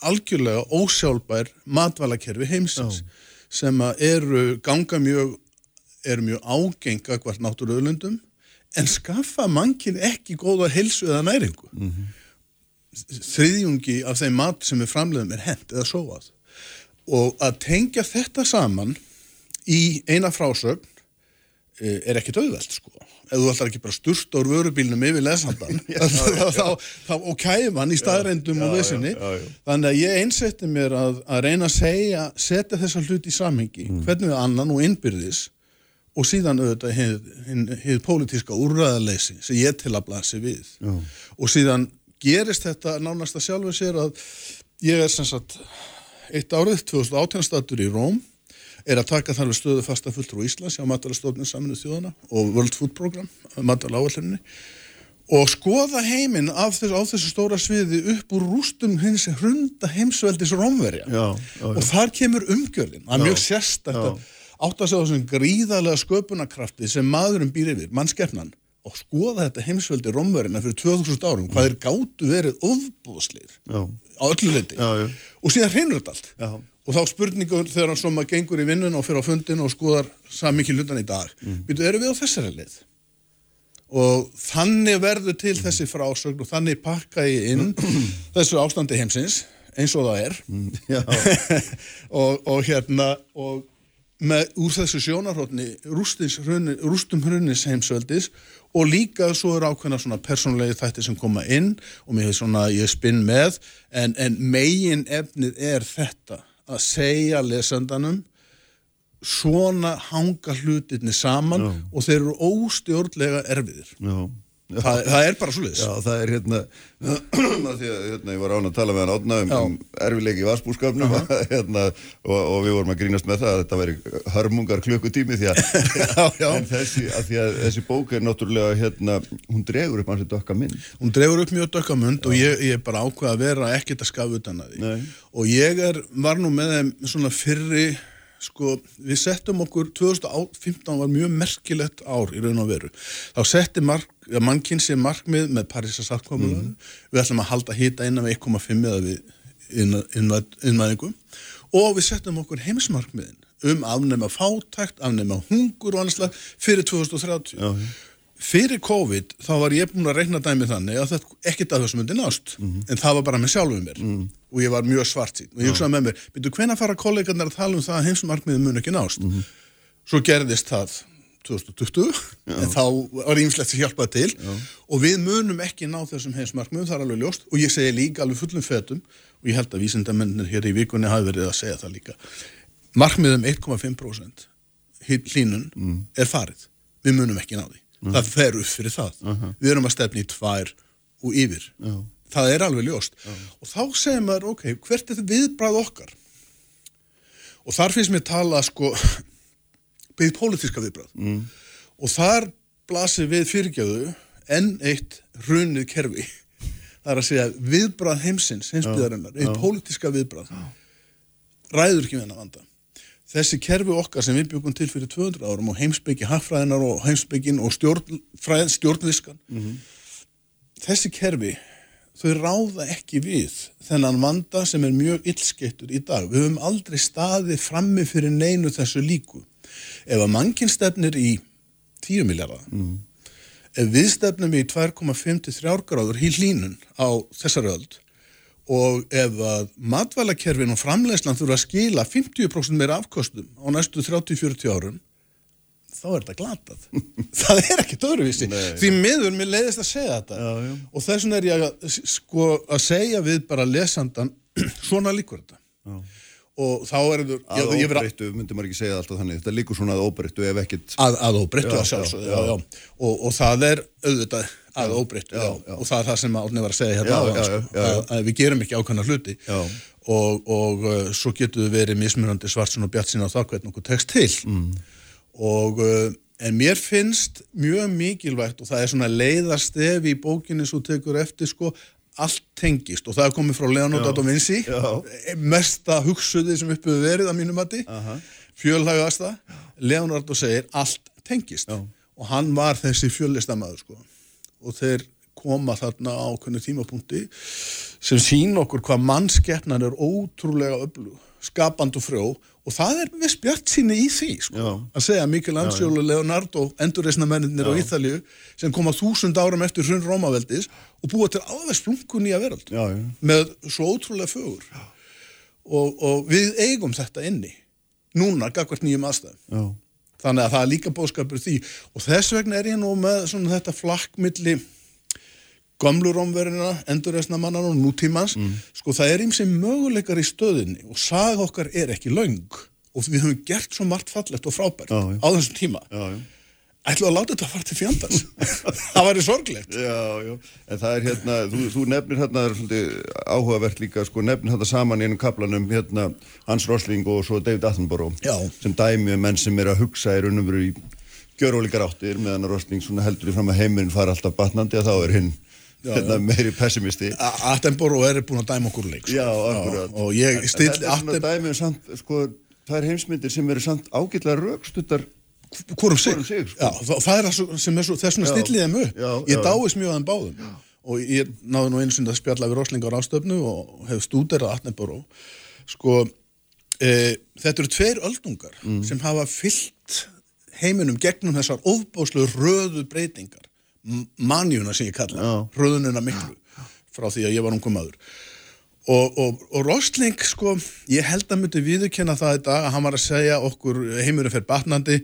algjörlega ósjálfbær matvælakerfi heimsins Já. sem eru ganga mjög eru mjög ágenga hvert náttúruöðlundum en skaffa mannkinn ekki góða helsu eða næringu mm -hmm. þriðjungi af þeim mat sem við framleiðum er hent eða sóað og að tengja þetta saman í eina frásögn eh, er ekkit auðvelt sko ef þú ætlar ekki bara sturt á vörubílnum yfir lesandan og kæfan í staðrændum og vissinni. þannig að ég einsetti mér að, að reyna að segja, setja þessa hlut í samhengi, mm. hvernig við annan og innbyrðis og síðan auðvitað hefur pólitíska úrræðarleysi sem ég til að blasi við. Já. og síðan gerist þetta nánast að sjálfu sér að ég er sem sagt eitt árið 2018 statur í Róm er að taka þar við stöðu fasta fulltrú Íslands á matalastofnum saminu þjóðana og World Food Program, matala áallinni og skoða heiminn á þessu, stóra sviði upp úr rústum hins hrunda heimsveldis rómverja. Já, já, já. og þar kemur umgjörðin það er mjög sérstætt að átt að segja þessum gríðarlega sköpunarkrafti sem maðurum býr yfir, mannskeppnan og skoða þetta heimsveldi rómverina fyrir 2000 árum, hvað er gáttu verið ofbúðsleir á öllu leiti og síðan hreinur þetta allt og þá spurningur þegar hann svona gengur í vinnun og fyrir á fundin og skoðar samikið hlutan í dag mm. byrju, eru við á þessari leið og þannig verður til mm. þessi frásögn og þannig pakka ég inn þessu ástandi heimsins eins og það er mm. og, og hérna og með, úr þessu sjónarhóttni rústum hrunis heimsveldis og líka svo er ákveðna svona persónulegi þætti sem koma inn og mér hefur svona ég spinn með en, en megin efnið er þetta að segja lesandanum svona hanga hlutinni saman Já. og þeir eru óstjórnlega erfiðir Já. Það, það er bara svo leiðis Já, það er hérna því að hérna, ég var án að tala með hann átna um, um erfiðleiki í vassbúrskapnum uh -huh. hérna, og, og við vorum að grínast með það að þetta væri hörmungar klukkutími því að, já, já. Þessi, að því að þessi bók er náttúrulega hérna, hún dregur upp hansi dökka mynd Hún dregur upp mjög dökka mynd og ég, ég er bara ákveð að vera ekkert að skafa utan að því Nei. og ég er, var nú með þeim svona fyrri sko við settum okkur 2015 var mjög merkilegt ár í raun og veru. Þá setti sér markmið með Parísa sáttkomulega mm. við ætlum að halda hýta innan við 1,5 eða við innvæðingum og við settum okkur heimsmarkmiðin um afnema fátækt, afnema hungur og annars fyrir 2030 Já, fyrir COVID þá var ég búin að regna dæmi þannig að þetta ekkert af þessu myndi nást. Mm -hmm. en það var bara með sjálfum mér. Mm -hmm. Og ég var mjög svart sín og ég hugsaði með mér, byrju hvenna fara kollegarnir að tala um það að heimsumarkmiðin mun ekki nást mm -hmm. svo gerðist það 2020 en þá var ýmslegt að hjálpa til Já. og við munum ekki ná þessum heimsmarkmiðum, það er alveg ljóst og ég segi líka alveg fullum fetum og ég held að vísindamennir hér í vikunni hafi verið að segja það líka markmiðum 1,5% hlínun mm. er farið við munum ekki ná því, mm. það fer upp fyrir það uh -huh. við erum að stefni í tvær og yfir, Já. Það er alveg ljóst. Já. og þá segir maður, ok, hvert er þetta viðbræð okkar? Og þar finnst mér tala sko byggð pólitíska viðbræð mm. og þar blasir við fyrirgjöðu enn eitt hrunið kerfi. Það er að segja viðbræð heimsins heimsbyðarinnar, eitt pólitíska viðbræð ræður ekki við hennar vanda. Þessi kerfi okkar sem við byggum til fyrir 200 árum og heimsbyggi hafræðinar og heimsbyggin og stjórn, stjórnviskan. Mm -hmm. þessi kerfi þau ráða ekki við þennan vanda sem er mjög illskettur í dag. Við höfum aldrei staðið frammi fyrir neinu þessu líku. Ef að mannkinn stefnir í 10 miljardar, mm. ef við stefnum í 2,53 gráður í hlínun á þessar öld og ef að matvælakerfin og framlegslan þurfa að skila 50% meira afkostum á næstu 30-40 árum, þá er þetta glatað. það er ekkert öðruvísi. Nei. Því miður mér leiðist að segja þetta já, já. og þess vegna er ég að, sko, að segja við bara lesandan svona líkur þetta. Já. Og þá er þetta... Að óbreyttu, myndi maður ekki segja alltaf þannig, þetta líkur svona að óbreyttu ef ekkit... Að, að óbreyttu, að sjálfsögðu, já, já. Og, og það er auðvitað að óbreyttu. Og það er það sem Árni var að segja hérna sko, að við gerum ekki ákvæmna hluti. Og, og uh, svo getur við verið mismunandi svartsun og bjart sína á það hvernig okkur tekst til. Mm og uh, en mér finnst mjög mikilvægt og það er svona leiðarstef í bókinni svo tekur eftir sko allt tengist. Og það er komið frá Leonardo da Vinci. Mesta hugsuði sem uppuðu verið að mínum mati. Uh -huh. fjölhægasta. Leonardo segir allt tengist. Já. og hann var þessi fjöllistamæður sko. Og þeir koma þarna á kunnu tímapunkti sem sín okkur hvað mannskeppnan er ótrúlega öflug skapand og frjó og það er viss bjart síni í því sko. að segja Michelangelo og Leonardo endurreysna menninir á Íþalju sem koma þúsund áram eftir hrun Rómaveldis og búa til alveg splungun í að verald já, já. með svo ótrúlega fögur. Og, og við eigum þetta inni núna gagvart nýjum aðstæðum. Þannig að það er líka bóðskapur því. Og þess vegna er ég nú með þetta flakkmilli gamlurómverðina, endurreysnamannan og nútímans, mm. sko það er og möguleikar í stöðinni og sag okkar er ekki laung og við höfum gert svo margt fallett og frábært já, já. á þessum tíma. Já, ætlu að láta þetta að fara til fjandans? Það væri sorglegt. Já, já, en það er hérna þú, þú nefnir hérna, það er svolítið áhugavert líka sko, nefnir þetta saman í einum kaplanum hérna, Hans Rosling og svo David Attenborough sem dæmi um menn sem er að hugsa í raun og veru í gjörólíkar áttir meðan Rosling heldur í fram að heiminn fara alltaf batnandi að þá er hinn hérna, meiri pessimisti. Attenborough er búin að dæma okkur leik sko. Já, akkurat. Og ég still dæmi um samt, sko það er heimsmyndir sem eru samt ágætlega raukstuttar Hvorum sig, sig sko. Já, það er það sem er svo, þess vegna stillið þeim upp. Já, Ég dáist mjög að þeim báðum. Já. og ég náðu nú einu sund að spjalla við Roslingar ástöfnu og hef stúderað Attenborough. Sko e, þetta eru tveir öldungar mm. sem hafa fyllt heiminum gegnum þessar ofbáslu röðu breytingar manjuna sem ég kalla hröðununa miklu frá því að ég var ungum maður. Og, og, og Rosling sko ég held að myndi viðurkenna það í dag að hann var að segja okkur heimurinn fyrir batnandi.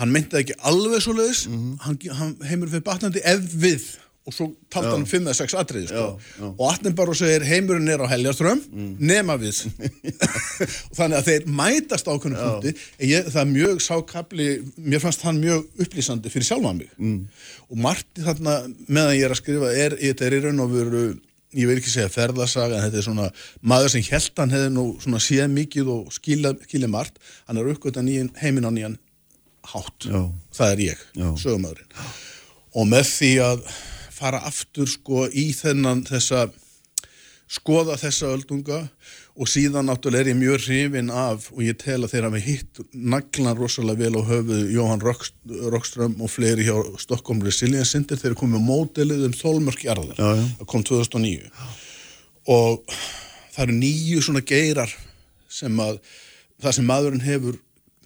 Hann myndi ekki alveg svo leiðis mm -hmm. hann, hann heimurinn fyrir batnandi ef við og svo talt hann um 5-6 atriði sko. og Attenborough segir heimurinn er á heljarström mm. nema við. Og þannig að þeir mætast ákveðnum punkti. Ég, það er mjög sákabli mér fannst hann mjög upplýsandi fyrir sjálfa mig. Mm. og margt þarna meðan ég er að skrifa er, þetta er í raun og veru ég vil ekki segja ferðarsaga en þetta er svona maður sem held hann hefði nú svona séð mikið og skilja margt. Hann er uppgötan í heiminn á nýjan hátt, Já. það er ég sögumöðurinn og með því að fara aftur sko í þennan þessa skoða þessa öldunga. Og síðan náttúrulega er ég mjög hrifin af og ég tel að þeirra með hitt naglan rosalega vel á höfuð Jóhann Rockström og fleiri hjá Stockholm Resilience Center. Þeir komið mótelið um þólmörkjarðar það kom 2009 og það eru nýju svona geirar sem að það sem maðurinn hefur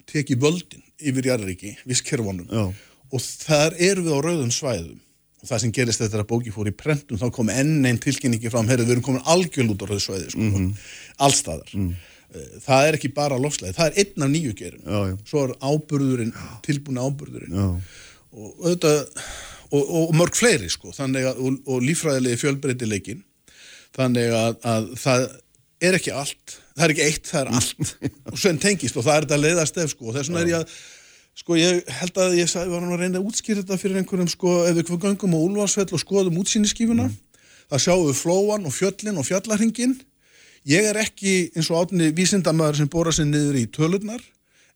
tekið völdin yfir jarðriki, visskerfonum og þar eru við á rauðum svæðum og það sem gerist þetta að bóki fór í prentum þá kom enn einn tilkynningi fram, herru við erum komin algjörl út á rauðsvæði sko, mm -hmm. allstaðar mm. Eh, Það er ekki bara lofslæði, það er einn af nýju já. Svo er áburðurinn, tilbúna áburðurinn. Já. Og, auðvitað, og, og mörg fleiri sko, að, og, og lífræðilegi fjölbreytileikin. Þannig að, að það er ekki allt, það er ekki eitt, það er allt. og svo en tengist og það er þetta leiðastef sko. Og þess vegna er ég að, sko ég held að ég var að reyna að útskýra þetta fyrir einhverjum sko, ef við göngum á Úlfarsfell og skoðum útsýniskífuna, það sjáum við flóan og fjöllin og fjallarhingin. Ég er ekki eins og átni vísindamæður sem bóra sér niður í tölurnar,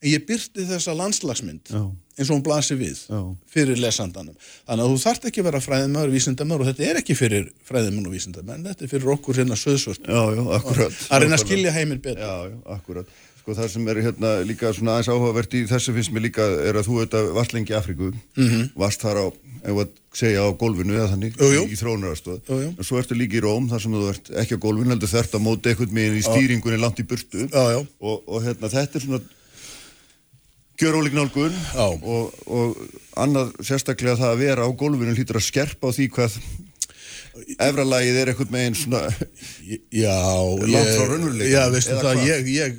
en ég byrti þessa landslagsmynd Já. eins og hún blasir við Já. fyrir lesandanum. Þannig að þú þarft ekki að vera fræðimæður, vísindamæður og þetta er ekki fyrir fræðimæður og vísindamæður, þetta er fyrir okkur hérna söðsvört Já, já, akkurat. að reyna að skilja heiminn betur. Já. Sko það sem er hérna líka svona aðeins áhugavert í þessu finnst mér líka er að þú auðvitað varst lengi í Afríku, -hmm. varst þar á, ef að segja á gólfinu eða þannig, Jú, jú. í jú. En svo ertu líka í Róm þar sem þú ert ekki á gólfinu, heldur þert að móti eitthvað með í stýringunni langt í burtu. Já, já. Og, og hérna þetta er svona gjör ólík nálgun og, og annað sérstaklega það að vera á gólfinu hlýtur að skerpa á því hvað efralagið er eitthvað með einn svona Já, Langt frá raunveruleikanum, Já, veistu það, ég, ég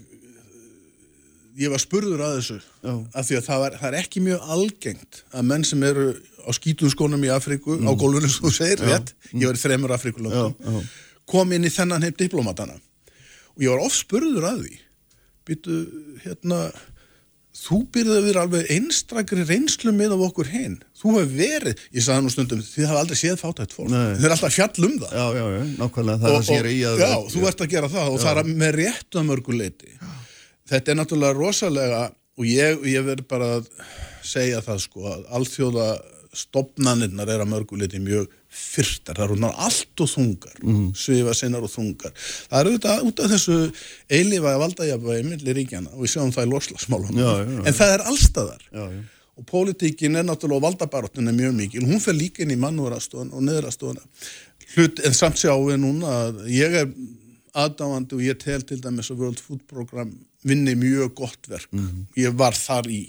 ég var spurður að þessu Já. af því að það, var, það er ekki mjög algengt að menn sem eru á skítuðskónum í Afríku, á gólfinu sem þú segir, rétt? Ég var í þremur Afríkulöndum Mm. Já, já. kom inn í þennan heim diplomatana. Og ég var oft spurður að því býtu, hérna þú byrðið að vera alveg einstrakri reynslu með af okkur hinn þú hefur verið, ég sagði nú stundum þið hafa aldrei séð fátætt fólk, þið er alltaf fjall um það. Já, já, já, nákvæmlega, það er það sem ég er í að já, þú ert að gera það og það er með réttu að mörgu leiti þetta er náttúrulega rosalega og ég, ég verð bara að segja það sko að alþjóða stopnanirnar er að mörgu leiti mjög fyrtar, það eru ná allt og þungar mm. svifa sinnar og þungar. Það eru auðvitað út af þessu eilifa valdajafvægi milli ríkjana og við sjáum það í loslagsmálunum, Já, já, en það er allstaðar Já, já. og pólitíkin er náttúrulega og valdabaróttin er mjög mikil, hún fer líka inn í mannúrastofan og neðrastofana hlut, en samt sjáum við núna að ég er aðdáandi og ég tel til dæmis að World Food Program vinni mjög gott verk. Ég var þar í,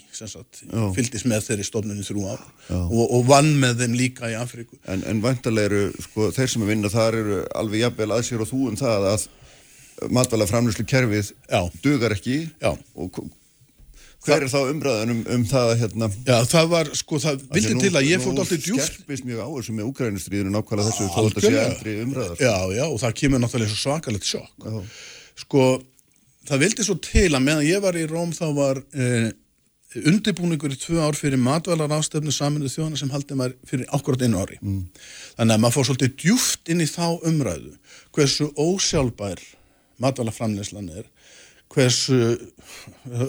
fylgdist með þeirri stofnunni þrjú ár og, og vann með þeim líka í Afríku. En, en vantarlega eru, sko, þeir sem að vinna þar eru alveg jafnvel að sér og þú um það að matvæla framlýslu kerfið Já. dugar ekki. Já. og hv- hver er þá umræðan um, um það að hérna Já, það var, sko, það vildi til að ég fótt alltaf Nú djúft skerpist mjög á þessu með úgrænustriðinu nákvæmlega þessu þó þetta sé Algjörlega. endri umræðar Já, já, og það kemur náttúrulega svakalegt sjokk. Sko, það vildi svo til að meðan ég var í Róm þá var eh, undirbúningur í tvö ár fyrir matvælar ástefnu saminuð þjóðana sem haldið maður fyrir ákvörð einu ári. Mm. Þannig að maður fór svolítið djúft inn í þá umræðu hversu ósjálfbær matvælaframleyslan er hversu,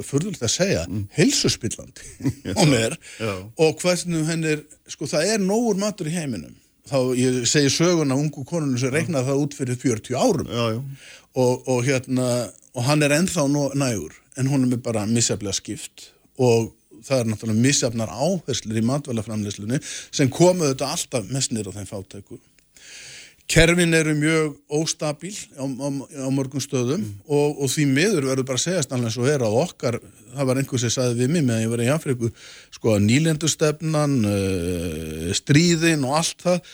furðulegt að segja, mm. heilsuspillandi hún er Já. og hvernig henn er, sko það er nógur matur í heiminum þá ég segi söguna ungu konunum sem reiknaði það út fyrir 40 árum. Já, já, og, og hérna og hann er ennþá nægur en hún er bara misjaflega skipt. Og það er náttúrulega misjafnar áherslur í matvælaframleyslunni sem komu þetta alltaf mest nýr á þeim fátæku Kerfin eru mjög óstabíl á, á, á mörgum stöðum og, og því miður verður bara að segjast alveg svo er að okkar, það var einhver sem sagði við mig meðan ég var í Afriku, sko að nýlendustefnan, uh, stríðin og allt það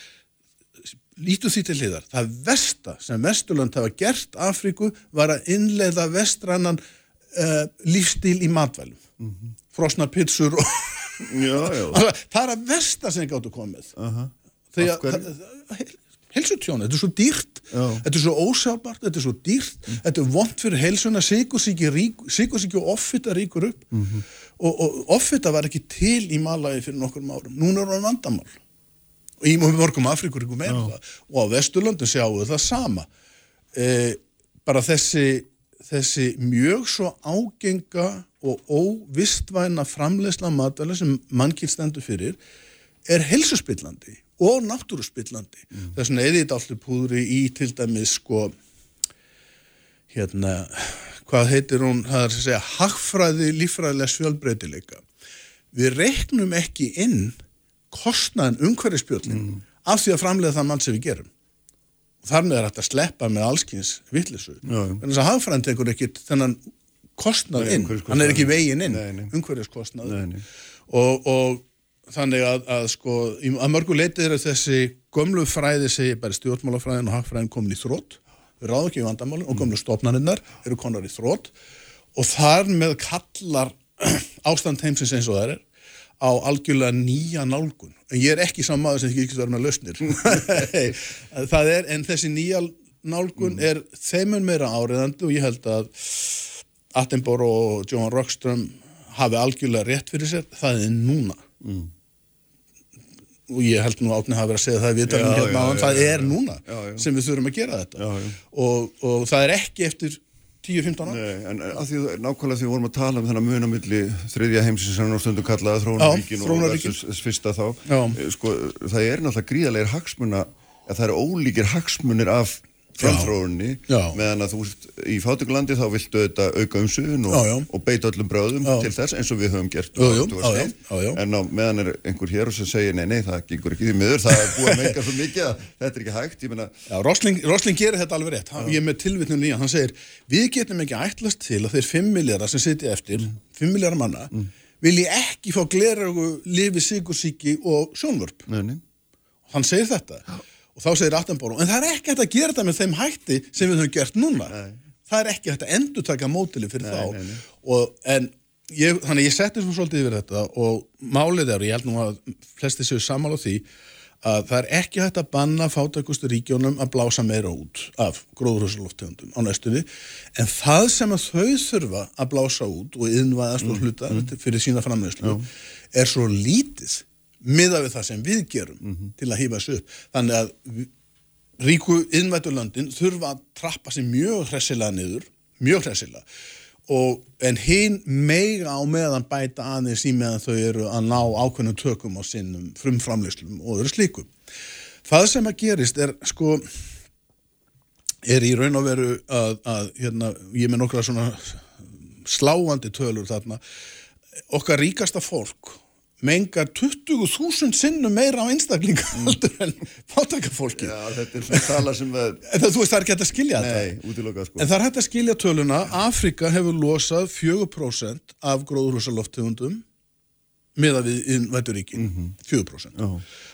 lítu því til hliðar. Það versta sem Vesturlönd hafa gert Afríku var að innleiða vestrannan uh, lífstíl í matvælum. Mm -hmm. Frosnar pizzur og já, já. það er að versta sem gáttu komið. Aha. Þegar Það- það- heilsutjónu, þetta er svo dýrt. Já. þetta er svo ósjálfbart, þetta er svo dýrt. Þetta er vond fyrir heilsuna. Sikursíki og offita ríkur upp. Mhm. og, og offita var ekki til í malagi fyrir nokkur árum. Núna er hann vandamál. Og í mörgum Afrikuríkum meira það. Og á Vesturlöndum sjáum við það sama. E, bara þessi þessi mjög svo ágenga og óvistvæna framleysla matvæli sem mannkýr stendur fyrir er helsuspillandi og náttúruspillandi. Mm. Þess vegna þetta allir púðri í til dæmis sko hérna, hvað heitir hún, það er að segja hagfræði líffræðilega svjálbreytileika. Við reiknum ekki inn kostnaðin umhverfispjöllin mm. af því að framlega það mann sem við gerum. Þar með er þetta að sleppa með allskins vittlisu. En þess að hagfræðin tekur ekki þennan kostnað inn, hann er ekki veginn inn, nei. og, og þannig að, að sko, að mörgu leiti eru þessi gömlu fræði segi bara stjórnmálafræðin og hagfræðin komin í þrótt ráðum ekki í vandamálin og gömlu stofnarinnar eru konar í þrótt og þar með kallar ástand heimsins eins og það er á algjörlega nýja nálgun. En ég er ekki saman maður sem ekki verður með lausnir. Það er, en þessi nýja nálgun er þeimur meira áriðandi og ég held að Attenborough og Johan Rockström hafi algjörlega rétt fyrir sér, það er núna. Mm. Og ég held nú átni hafi verið að segja það við talum hérna á það er núna sem við þurfum að gera þetta. Og, og það er ekki eftir 10-15 ára en að því, nákvæmlega því við vorum að tala um þennan munamilli þriðja heimsins sem er stundum kallaða þróunaríkin og þess fyrsta þá. Eh, sko, það er náttúrulega gríðarlegar hagsmuna að það eru ólíkir hagsmunir af framþróunni Já. meðan að þú í fátökulandi þá viltu þetta auka umsugun og, Já, já. og beita öllum bröðum Já. til þess eins og við höfum gert um já, já, en á, meðan er einhver hér sem segir nei, nei, það gengur ekki því miður það er búið að menga svo mikið að þetta er ekki hægt. Meina, Rosling, Rosling gerir þetta alveg rétt, hann, ég er með tilvitnum nýjan, hann segir við getum ekki ætlast til að þeir 5 miljardar sem sitja eftir, 5 miljardar manna vilji ekki fá gleragu lifi sigursíki og sjónvörp. Nei, nei. Hann segir þetta og þá segir Attenborough, en það er ekki hægt að gera þetta með þeim hætti sem við höfum gert núna. Það er ekki hægt að endur taka mótili fyrir þá. nei, nei. Og, en ég, þannig ég setti svo svolítið yfir þetta og málið er, og ég held nú að flesti séu sammála á því að það er ekki hægt að banna fátækustu ríkjónum að blása meira út af gróðurhúsaloftegundum á næstunni. En það sem að þau þurfa að blása út og innvæðast og hluta fyrir sína framleyslu er svo lítið miða við það sem við gerum til að hýfa þessu upp. Þannig að ríku innvætulöndin þurfa að trappa sér mjög hressilega niður mjög hressilega. Og, en hinn meiga á meðan bæta aðeins í meðan þau eru að ná ákveðnum tökum á sinnum frumframleyslum og öðru slíkum það sem að gerist er sko er í raun og veru að, að hérna, ég með nokkra svona sláandi tölur þarna. Okkar ríkasta fólk mengar 20.000 sinnum meira á einstaklinga heldur en fátækafólki Já, þetta er svona tala sem að það, þú veist það er ekki hægt að skilja þetta. Nei, útilokað sko. En það er hægt að skilja töluna, Afrika hefur losað 4% af gróðurhúsaloftegundum miða við innvætturíkin, 4%. Já.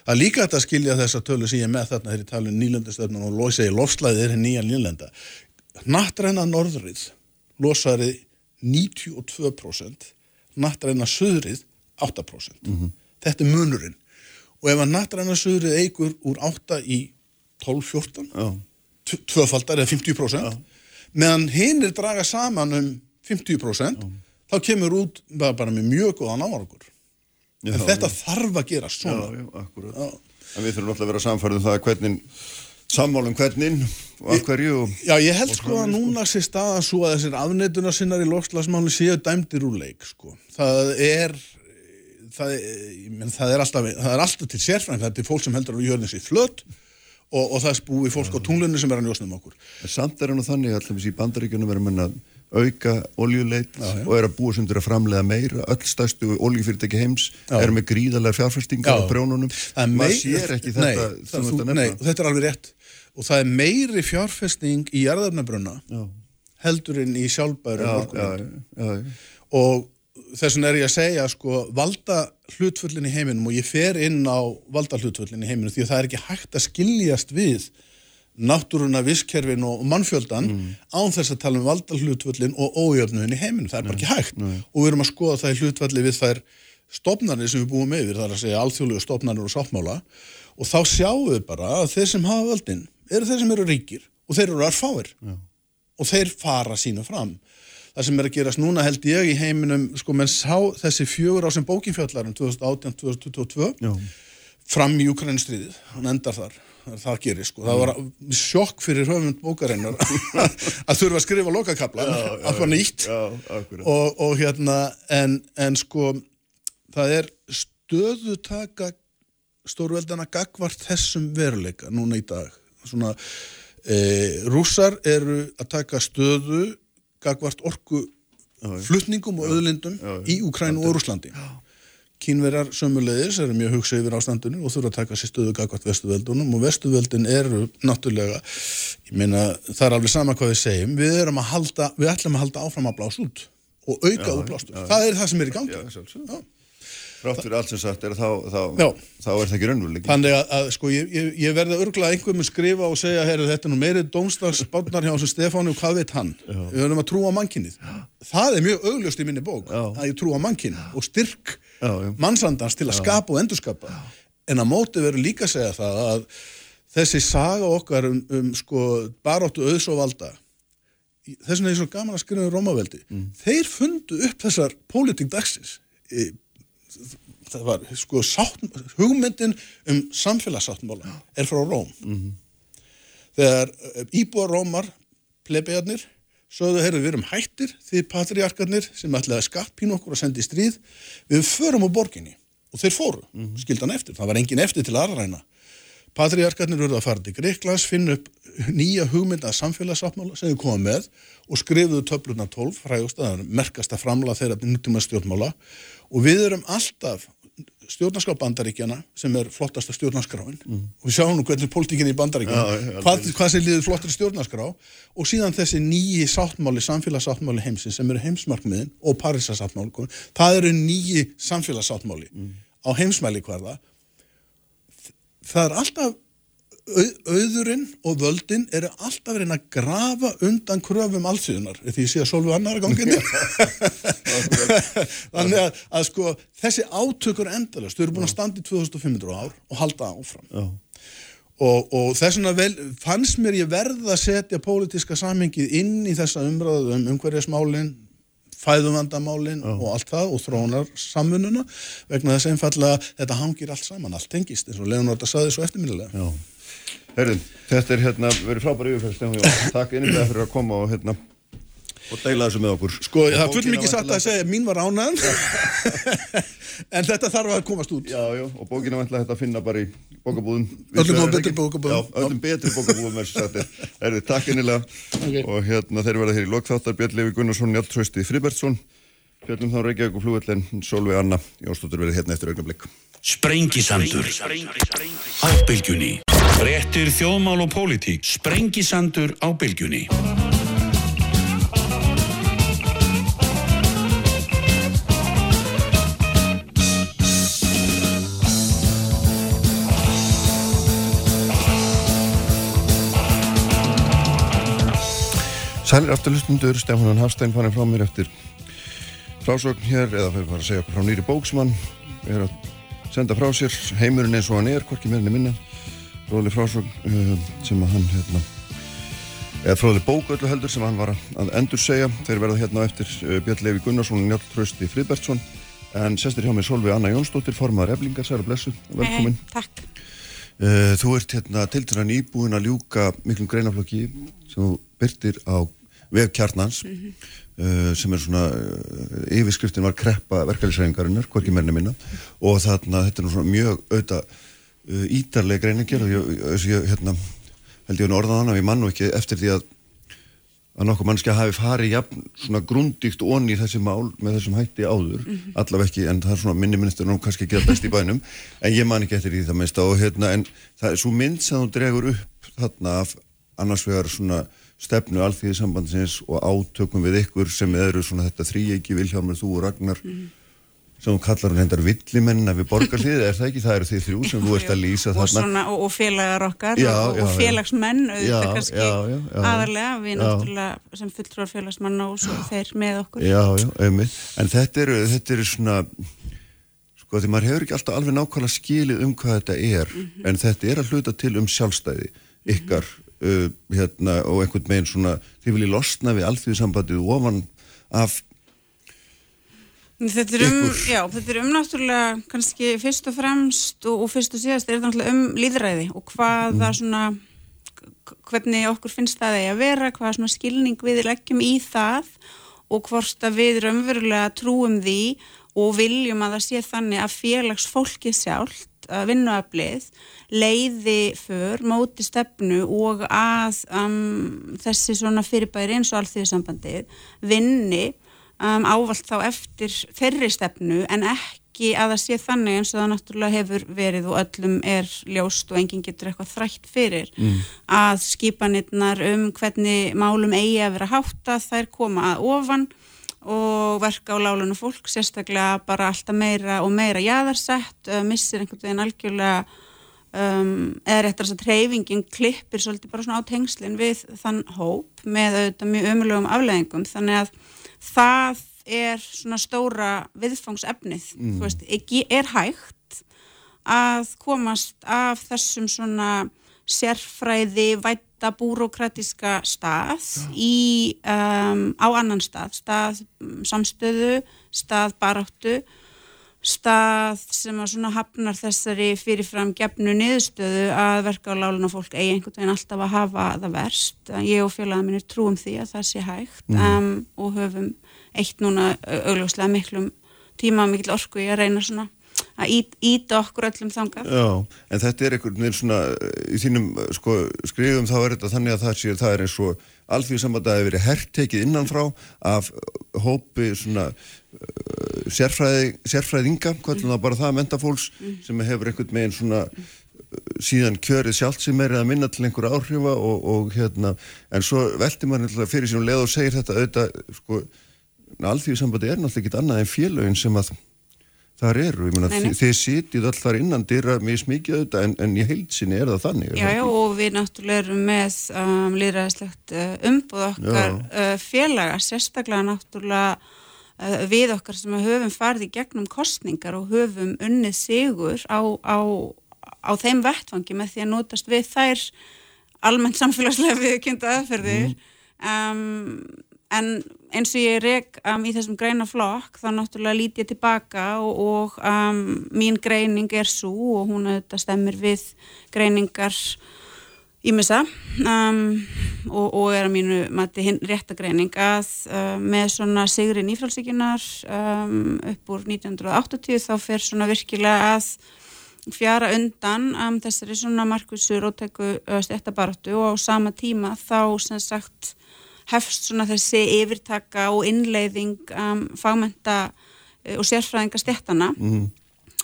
Það er líka hægt að skilja þessa tölu sem ég með þarna þegar ég tala um nýlendastöfnum og losa í lofslæðið er henni nýja nýlenda. Nattræna norðrið losaði 92%, nattræna söðrið 8%. Þetta er munurinn. Og ef að nattræna söðrið eigur úr 8 í 12-14, Já, tv- tvöfaldar eða 50% meðan hinn er draga saman um 50% þá kemur út bara, bara með mjög góðan árangur Já, en þetta þarf að gera já, svona já, akkurat Já. En við þurfum alltaf að vera samfærið um það hvernig sammálum hvernig og af hverju og Já, ég held sko að núna sé staðan svo að þessir afneituna sinnar í loftslagsmáli séu dæmdir úr leik sko. það er það, er- menn, það, er alltaf, það er alltaf til sérfræðing, það er til fólk sem heldur að jörðin sér flött og, og það er búið fólk á tunglunni sem er að njósna um okkur samt er hann á þannig allir í bandaríkjunum verður menn að auka oljuleit og er að búa sem til að framlega meira öll stærstu oljufyrirtæki heims Já. er með gríðarlega fjárfæstingar Já. á brjónunum er maður sér ekki nei, þetta það, sem þetta nei, nefna þetta er alveg rétt og það er meiri fjárfesting í jarðarnabrunna Já. heldur en í sjálfbæru já, já, já, já. og þess vegna er ég að segja sko, valda hlutföllin í heiminum og ég fer inn á valda hlutföllin í heiminum því að það er ekki hægt að skiljast við náttúruna, visskerfin og mannfjöldan án þess að tala um valda hlutföllin og ójöfnuðin í heiminum, það er bara ekki hægt. og við erum að skoða það í hlutfalli við þær stopnarnir sem við búum yfir, það er að segja alþjóðlegu stopnarnir og sáttmála. Og þá sjáum við bara að þeir sem hafa völdin eru þeir sem eru ríkir og þeir eru erfáir. Og þeir fara sínu fram það sem er að gerast núna held ég í heiminum sko menn sá þessi fjögur á sem bókinfjallarum 2018-2022 Já. fram í Ukraínustriðið, hann endar þar það, gerir sko, það var sjokk fyrir höfund bókarinnar að þurfa að skrifa lokakabla að var nýtt. og, og hérna en, en sko það er stöðutaka stórveldana gagvart þessum veruleika núna í dag. Svona e, rússar eru að taka stöðu gagvart orku flutningum og öðlindum í Ukrænu og Rúslandi Kínverjar sömulegis eru mjög hugsa yfir ástandinu og þurfa að taka sér stöðu gagvart vestuveldunum og vestuveldin eru náttúrulega, ég meina það er alveg sama hvað við segjum, við erum að halda við ætlum að halda áfram að blása út og auka útblástur, það er það sem er í gangi. Já. Já. Þrátt fyrir allt sem sagt er þá, þá, Já. þá er það ekki raunveruleiki. Þannig að, að sko, ég, ég, ég verði örgulega einhver með skrifa og segja, herru, þetta er nú meiri dómstagsbánar hjá þessu Stefáni og hvað veit hann? Við höfum að trúa mannkinnið. Það er mjög augljóst í minni bók, Já. að ég trúa mannkinn og styrk Já, já. mannsandans til að skapa og endurskapa. En að móti verður líka að segja það að þessi saga okkar um, um sko, baróttu auðs og valda, þess vegna er svo gaman að skrifa um Rómaveldi, þeir fundu upp þessar pólitík dagsins. Það var sko sátt, hugmyndin um samfélagssáttmála er frá Róm. Þegar eh, íbúar Rómar plebejarnir sögðu, heyrðu, við erum hættir þið patriarkarnir sem ætlaði skattpínu okkur að senda í stríð, við förum á borginni. Og þeir fóru, skildan eftir. Það var engin eftir til aðræna. Patriarkarnir verður að fara til Greiklands finna upp nýja hugmynda samfélagssáttmála sem þau koma með og skrifuðu töfluna 12 frægust að merkasta framlega þeirra nútíma stjórnmála og við erum alltaf stjórnarskrá bandaríkjana sem er flottasta stjórnarskráin. Og við sjáum nú hvernig pólitíkin í bandaríkjana já, hvað, hvað sem liður flottri stjórnarskrá? Og síðan þessi nýji sáttmáli samfélagssáttmáli heimsins sem eru heimsmarkmiðin og Parísasáttmáli það eru nýji samfélagssáttmáli á heimsmæli hverða það er alltaf au, auðurinn og völdin eru alltaf reyna að grafa undan kröfum allsýðunar því ég sé að solvu annar ganginni. Þannig að, að sko þessi átökur endalast, þau eru búin að standa í 2500 ár og halda áfram. Já. og, og þess vegna fannst mér ég verða að setja pólitíska samhengið inn í þessa umræðu um umhverjasmálin fæðumvandamálin og allt það og þróunar samfununa vegna þess einfallega þetta hangir allt saman, allt tengist eins og Leonardo saði svo eftirminnilega. Já. Herðin, þetta er hérna, verið frábæri yfirferð, Stefán Jón. Takk einnig fyrir að koma og hérna, og deila þessu með okkur. Sko, Og það er full mikið satt að segja mín var ánægð en þetta þarf að komast út Já, já, og bókina vantlega þetta að finna bara í bókabúðum. Öllum betri bókabúðum. Já, öllum betri bókabúðum er sagt er. Herði, takk einnilega. Ok. Og hérna, þeir verða hér í lokþáttar, Björn Levi Gunnarsson, Njáln Trausti Fribertsson, Björnum þá Reykjavík og flugvellin, Solveig Anna, Jónsdóttir verið hérna eftir augnablik. Sprengisandur. Á bylgjunni Frettir þjóðmál og pólitík. Sprengisandur á bylgjunni. Sælir afturlustundur, Stefán Hafstein fann frá mér eftir frásögn hér, eða fyrir að segja okkur frá nýri bók sem hann er að senda frá sér, heimurinn eins og hann er, hvorki meirinni minna, fróðli frásögn uh, sem að hann, hérna, eða fróðli bók öllu heldur sem hann var að endur segja, þeir verða hérna eftir uh, Björn Levi Gunnarsson og Njáll Trausti Friðbertsson, en sestir hjá mig Solveig Anna Jónsdóttir, formaður eflingar, særa blessu, velkomin. Hei, takk. Uh, þú ert hérna tildurann íbúin að ljúka miklum greinaflokki sem þú byrtir á vef kjarnans. Uh, sem er svona uh, yfirskriftin var kreppa verkefælisreiningarinnar, hvorki mérni minna. Og þarna þetta er svona mjög auðvitað uh, ítarlega greinagerð og ég, ég, hérna, held ég að orðan að ég mann nú ekki eftir því að að nokkuð mannski hafi farið jafn svona grundíkt onni í þessi mál með þessum hætti áður, allaveg ekki en það er svona minni minister nú kannski ekki að best í bænum. En ég man ekki eftir því það minnst og hérna en það er svo mynd sem þú dregur upp þarna af annars vegar svona stefnu alþýðisambandsins og átökum við ykkur sem eru svona þetta þríegi Vilhjálmur, þú og Ragnar sem þú kallar hún hendar villimennina við borgarlið, er það ekki? Það eru því þrjú sem þú ert að lýsa og, þarna. svona, og, og félagar okkar Já, og, já, og félagsmenn auðvitað kannski aðarlega við náttúrulega sem fulltrúar félagsmanna og svo þeir með okkur. Já, já, einmitt. En þetta eru, þetta eru svona, sko, því maður hefur ekki alltaf alveg nákvæmlega skilið um hvað þetta er, en þetta er að hluta til um sjálfstæði ykkar, uh, hérna, og einhvern veginn svona, þið viljið losna við alþjóðsambandið ofan af, Þetta er um, já, þetta er um náttúrulega kannski fyrst og fremst og, og fyrst og síðast er þetta náttúrulega um líðræði og hvaða svona k- hvernig okkur finnst það að vera, hvaða svona skilning við leggjum í það og hvort að við raunverulega trúum því og viljum að það sé þannig að félagsfólkið sjálft að vinnuaflið leiði för, móti stefnu og að um, þessi svona fyrirbæri eins og alþjóðsambandið vinni um, ávalt þá eftir þeirri stefnu en ekki að það sé þannig eins og það náttúrulega hefur verið og öllum er ljóst og enginn getur eitthvað þrætt fyrir að skipanirnar um hvernig málum eigi að vera hátta þær koma að ofan og verka á lálunum fólk, sérstaklega bara alltaf meira og meira jaðarsett, uh, missir einhvern veginn algjörlega um, eða réttar þess að treyfingin klippir svolítið bara svona á tengslinn við þann hóp með auðvitað mjög ömulegum afleðingum þannig að það er svona stóra viðfangsefnið, mm. þú veist, ekki er hægt að komast af þessum svona sérfræði, vætta, búrokratiska stað í, um, á annan stað, stað samstöðu, stað baráttu, stað sem að svona hafnar þessari fyrirfram gefnu niðurstöðu að verka á láluna fólk eigi einhvern veginn alltaf að hafa það verst. Ég og félagin minn er trúum því að það sé hægt mm. um, og höfum eitt núna augljóslega miklum tíma, mikil orku í að reyna svona að íta okkur öllum þangað. Já, en þetta er einhvern veginn svona, í þínum sko, skrifum þá er þetta þannig að það sé, það er eins og alþjóð saman að það hefur verið herrtekið innanfrá af hópi svona uh, sérfræði, sérfræðinga, hvað er það bara það, mentafólks mm. sem hefur einhvern veginn svona uh, síðan kjörið sjálft sem er að minna til einhverja áhrifa og, og hérna, en svo veldi maður fyrir sínum leð og segir þetta auðvitað, sko, alþjóð sambandi er náttúrulega ekkit annað en félögin sem að þar eru, ég meina þið, þið sitið allt þar innan dyrra mjög smikið auðvitað en, en í heilsinni er það þannig Já, já, og við náttúrulega erum með um, líðræðislegt uh, umbúð okkar uh, félaga, sérstaklega náttúrulega uh, við okkar sem höfum farið í gegnum kostningar og höfum unnið sigur á, á, á þeim vettfangi með því að notast við þær almennt samfélagslega viðkynda aðferðir. Mm. um, en eins og ég reg um, í þessum greina flokk þá náttúrulega lít ég tilbaka og, og um, mín greining er svo og hún auðvitað stemmir við greiningar ímessa um, og, og er að mínu mati hinn réttagreining að uh, með svona sigrin ífrálsíkinar um, upp úr 1980 þá fer svona virkilega að fjara undan um, þessari svona markvísur og teku uh, stjættabartu og á sama tíma þá sem sagt hefst svona þessi yfirtaka og innleiðing um, fagmenta uh, og sérfræðinga stjættana mm.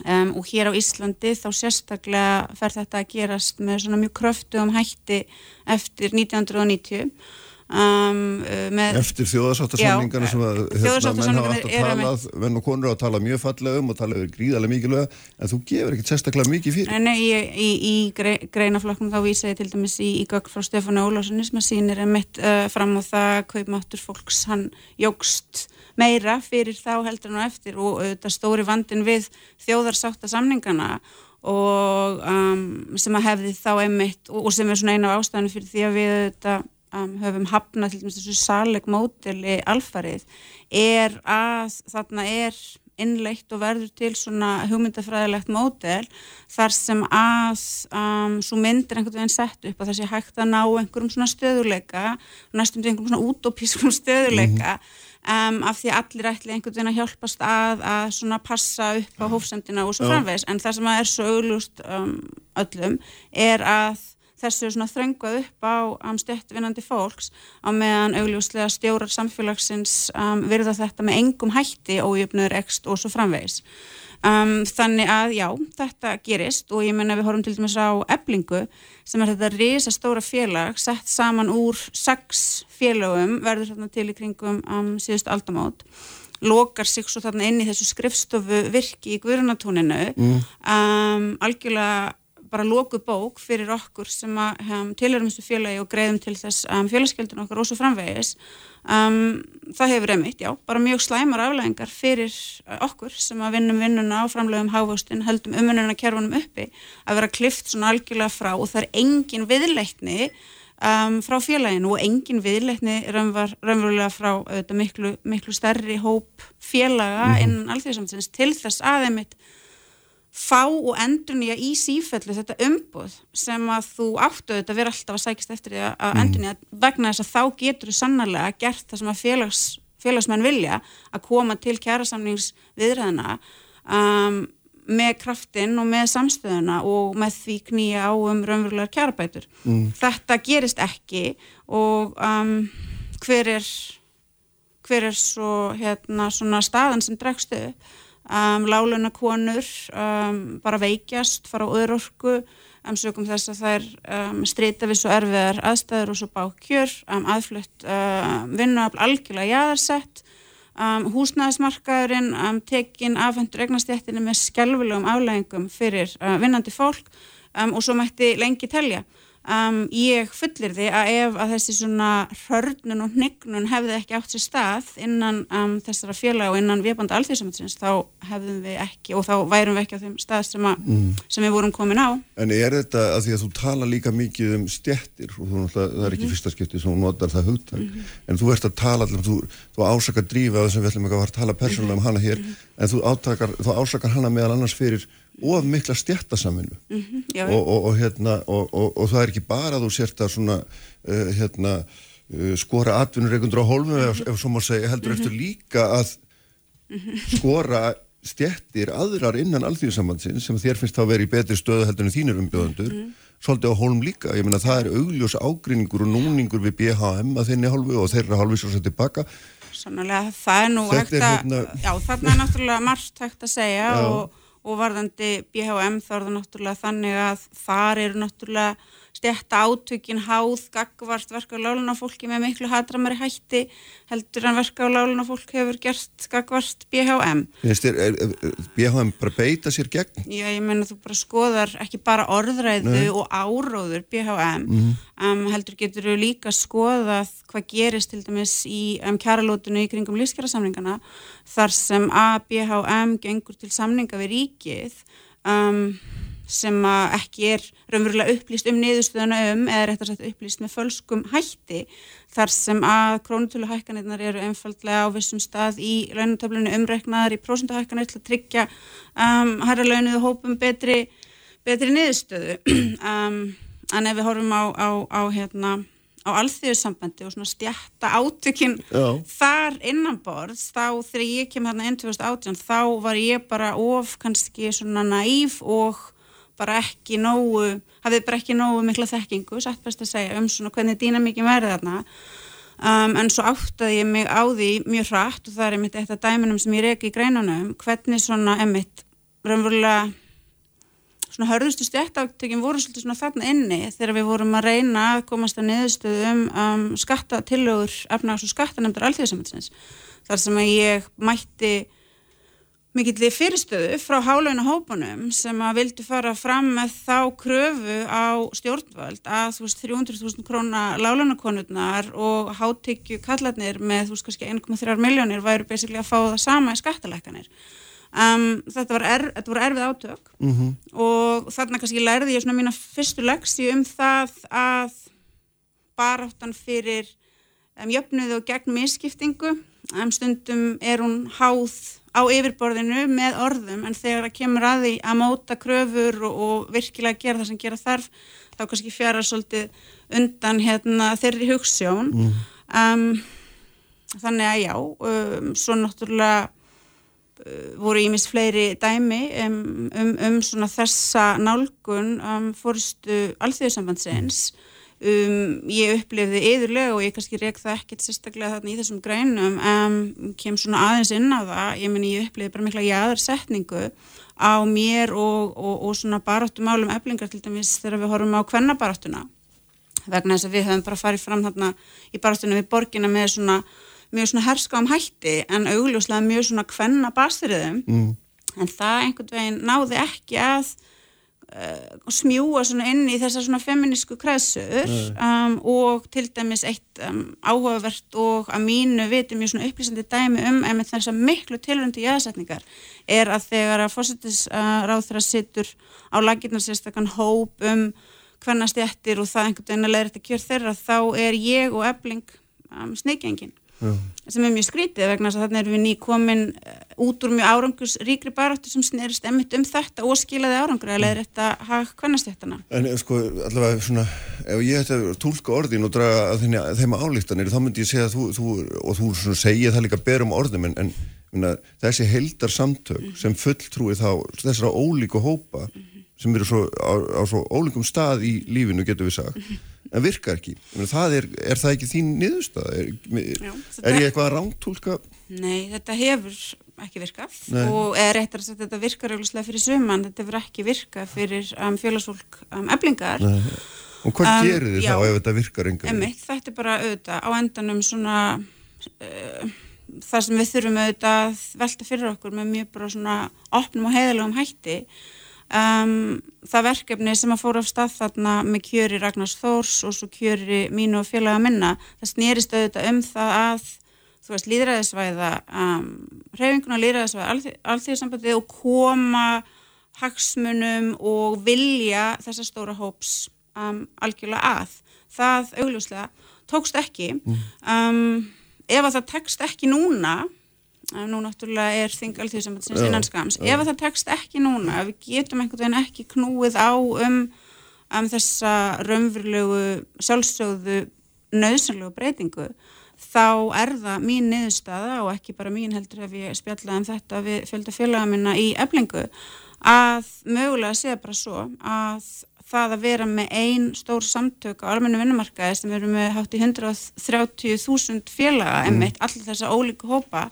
um, og hér á Íslandi þá sérstaklega fer þetta að gerast með svona mjög kröftu um hætti eftir 1990 Um, uh, eftir þjóðarsáttarsamlingarna sem að hérna, menn hafa alltaf talað menn og konur hafa talað mjög fallega um og talað gríðarlega mikilvæga en þú gefur ekkert sérstaklega mikið fyrir. Nei, í, í, í greinaflokknum þá vísa ég til dæmis í, í gögn frá Stefánu Ólássoni sem að sínir er mitt uh, fram á það kaupmáttur fólks hann jógst meira fyrir þá heldur hann og eftir og þetta stóri vandin við þjóðarsáttarsamlingarna og um, sem að hefði þá einmitt og, og sem er svona eina af ástæðinu fyrir því að við þetta um, höfum hafnað til þessu saleg mótili alfarið er að þarna er innleitt og verður til svona hugmyndafræðilegt mótel þar sem að um, svo myndir einhvern veginn sett upp að það sé hægt að ná einhverjum svona stöðuleika næstum til einhverjum svona útópískum stöðuleika um, af því að allir ætli einhvern veginn að hjálpast að að svona passa upp á hófsendina og svo framvegs en það sem að er svo auglúst um, öllum er að þessu svona þröngvað upp á um, stjættvinnandi fólks á meðan augljóslega stjórar samfélagsins um, virða þetta með engum hætti ójöfnur ekst og svo framvegis. Um, þannig að já, þetta gerist og ég menna við horfum til dæmis á eblingu sem er þetta risa stóra félag sett saman úr sex félagum verður þarna til í kringum um, síðust aldamót lokar sig svo þarna inn í þessu skrifstofu virki í guðrunatúninu mm. um, algjörlega bara lóku bók fyrir okkur sem að um, tilhörum þessu félagi og greiðum til þess um, félagskeldun okkar og svo framvegis um, það hefur emitt, já, bara mjög slæmar aflæðingar fyrir uh, okkur sem að vinnum vinnuna á framlegum hávöxtin heldum umununa kerfunum uppi að vera klift svona algjörlega frá og það er engin viðleikni um, frá félaginu og engin viðleikni raunverulega frá auðvitað, miklu, miklu stærri hóp félaga mm -hmm. innan alþjóðsamtins til þess aðeimitt fá og endur nýja í sífellu þetta umboð sem að þú áttu þetta verið alltaf að sækist eftir því að mm. endur nýja vegna þess að þá getur þú sannarlega gert það sem að félags, félagsmenn vilja að koma til kjærasamnings viðræðina um, með kraftin og með samstöðuna og með því knýja á um raunverulegar kjærabætur. Mm. Þetta gerist ekki og um, hver er hver er svo hérna svona staðan sem dregstu upp Um, lálunakonur um, bara veikjast, fara á öðrorku um, sögum þess að þær um, streyta við svo erfiðar aðstæður og svo bákjör, aðflutt um, vinnuafl algjörlega jæðarsett húsnæðismarkaðurinn tekin afhendur eignastjættinu með skjálfilegum aflægingum fyrir uh, vinnandi fólk og svo mætti lengi telja. Um, ég fullir því að ef að þessi svona hörnun og hnygnun hefði ekki átt sér stað innan um, þessara félag og innan viðbanda alþjóðsamansins þá hefðum við ekki og þá værum við ekki á þeim stað sem, að, mm. sem við vorum komin á En er þetta að því að þú tala líka mikið um stjettir og þú, það er ekki mm. fyrsta skipti sem þú notar það hugtak mm. en þú ert að tala þú, þú ásakar drífa þessum við ætlum ekki að tala persónulega um hana hér -hmm. en þú, átakar, þú ásakar hana meðal annars fyrir of mikla stjættasaminu mm -hmm, og, og, og, hérna, og það er ekki bara að þú sért að svona, uh, hérna, uh, skora atvinnureikundur á holmu mm -hmm. ef, svo má segja heldur eftir mhm. líka að mhm. skora stjættir aðrar innan alþjóðsambandsinn sem þér finnst þá að vera í betri stöðu heldur en þínir umbjöðandur mhm. svolítið á holm líka, ég menna það er augljós ágrinningur og núningur við BHM að þinni hálfu og þeirra hálfu svo setið baka Sannlega það er nú hægt að hérna... já þarna er náttúrulega margt hægt að segja já. og og varðandi BHM þá er það náttúrulega þannig að þar eru náttúrulega stjætta átökin háð gagvart verka á lálunafólki með miklu hatramari hætti heldur en verka á lálunafólk hefur gert gagvart BHM er, er, er, BHM bara beita sér gegn? Já, ég menna þú bara skoðar ekki bara orðræðu Nei. og áróður BHM mm um, heldur getur þú líka skoðað hvað gerist til dæmis í um, kjaralótunum í kringum lífskjarasamningana þar sem að BHM gengur til samninga við ríkið um sem ekki er raunverulega upplýst um niðurstöðuna um eða rétt að setja upplýst með fölskum hætti þar sem að krónutölu hækkanirnar eru einfallega á vissum stað í launutöflunni umreiknaðar í prósunduhækkanir til að tryggja um, hæra launuðu hópum betri, betri niðurstöðu. Um, en ef við horfum á, á, á hérna á alþjóðsambandi og svona stjætta átökinn þar innanborð þá þegar ég kem hérna inn 2018 þá var ég bara of kannski svona næf og bara ekki nógu, hafið bara ekki nógu mikla þekkingu, satt best að segja um svona hvernig dýna mikið verði þarna. Um, en svo áttaði ég mig á því mjög hratt og það er einmitt eitt af dæminum sem ég reyki í greinunum, hvernig svona einmitt raunverulega svona hörðustu stjættáttökin voru svolítið svona þarna inni þegar við vorum að reyna að komast að niðurstöðu um, skattatillögur efnags og skattanemndar alþjóðsamhansins þar sem að ég mætti mikill fyrirstöðu frá hálauna hópunum sem að vildi fara fram með þá kröfu á stjórnvöld að þú veist 300.000 króna lálunakonurnar og hátyggju kallarnir með þú veist kannski 1,3 miljónir væru basically að fá það sama í skattalækkanir um, þetta var, er, þetta var erfið átök mm -hmm. og þarna kannski lærði ég svona mína fyrstu leksi um það að baráttan fyrir um, jöfnuðu og gegn misskiptingu um stundum er hún háð á yfirborðinu með orðum en þegar það kemur að því að móta kröfur og, og virkilega gera það sem gera þarf þá kannski fjara svolítið undan hérna, þeirri hugssjón mm. um, þannig að já um, svo náttúrulega uh, voru ímis fleiri dæmi um, um, um svona þessa nálgun um, fórstu alþjóðsambandsins mm Um, ég upplifði yðurlega og ég kannski reik það ekkert sérstaklega þarna í þessum grænum um, kem svona aðeins inn á það. Ég menn ég upplifði bara mikla jáðarsetningu á mér og, og, og svona baráttumálum eflingar til dæmis þegar við horfum á kvennabaráttuna. Vegna þess að við höfum bara farið fram þarna í baráttunum við borgina með svona mjög svona herskám hætti en augljóslega mjög svona kvennabasriðum. Mm. en það einhvern veginn náði ekki að smjúa svona inn í þessar svona feminísku kreðsur um, og til dæmis eitt um, áhugavert og að mínu viti mjög svona upplýsandi dæmi um einmitt þessar miklu tilhundu jæðsetningar er að þegar að fósættisráð þeirra sittur á laginnar sérstakann hóp um hvernastjættir og það einhvern veginn að leira þetta kjör þeirra þá er ég og ebling um, sneikjengin Já. sem er mjög skrítið vegna þess að þarna erum við ný komin eh, út úr mjög árangursríkri baráttu sem snerist emitt um þetta og skilaði árangur eða er þetta hafð kvannastjættana En eh, sko allavega svona ef ég ætti að tólka orðin og draga að þeim álíktanir þá myndi ég segja að þú, þú og þú segja það líka berum orðum en, en minna, þessi heldar samtök mm. sem fulltrúi þá þessara ólíku hópa mm sem eru svo, á, á svo ólíkum stað í lífinu getur við sagt mm en virkar ekki. Það er, er það ekki þín niðurstað? Er, Já, er ég eitthvað að rántúlka? Nei, þetta hefur ekki virkað Nei. og eða réttar að þetta virkar auðvitað fyrir suman, þetta hefur ekki virkað fyrir um, félagsfólk um, eblingar. Nei. Og hvað um, gerir þið þá ef þetta virkar enga? Þetta er bara auðvitað á endanum svona uh, það sem við þurfum auðvitað að velta fyrir okkur með mjög bara svona opnum og heiðalegum hætti um, það verkefni sem að fóra af stað þarna með kjöri Ragnars Þórs og svo kjöri mínu og félaga minna það snýrist auðvitað um það að þú veist, líðræðisvæða um, reyfinguna líðræðisvæða alþjóðsambandið og koma hagsmunum og vilja þessa stóra hóps um, algjörlega að. Það augljóslega tókst ekki. Um, ef að það tekst ekki núna nú náttúrulega er þing alþjóðsambandsins innan skams, ef að það tekst ekki núna ef við getum einhvern veginn ekki knúið á um, um þessa raunverulegu sjálfsögðu nöðsynlegu breytingu þá er það mín niðurstaða og ekki bara mín heldur ef ég spjallaði um þetta við fjölda félaga minna í eblingu að mögulega sé bara svo að það að vera með ein stór samtök á almennu vinnumarkaði sem eru með hátt í 130.000 félaga mm. emitt, allir þessa ólíku hópa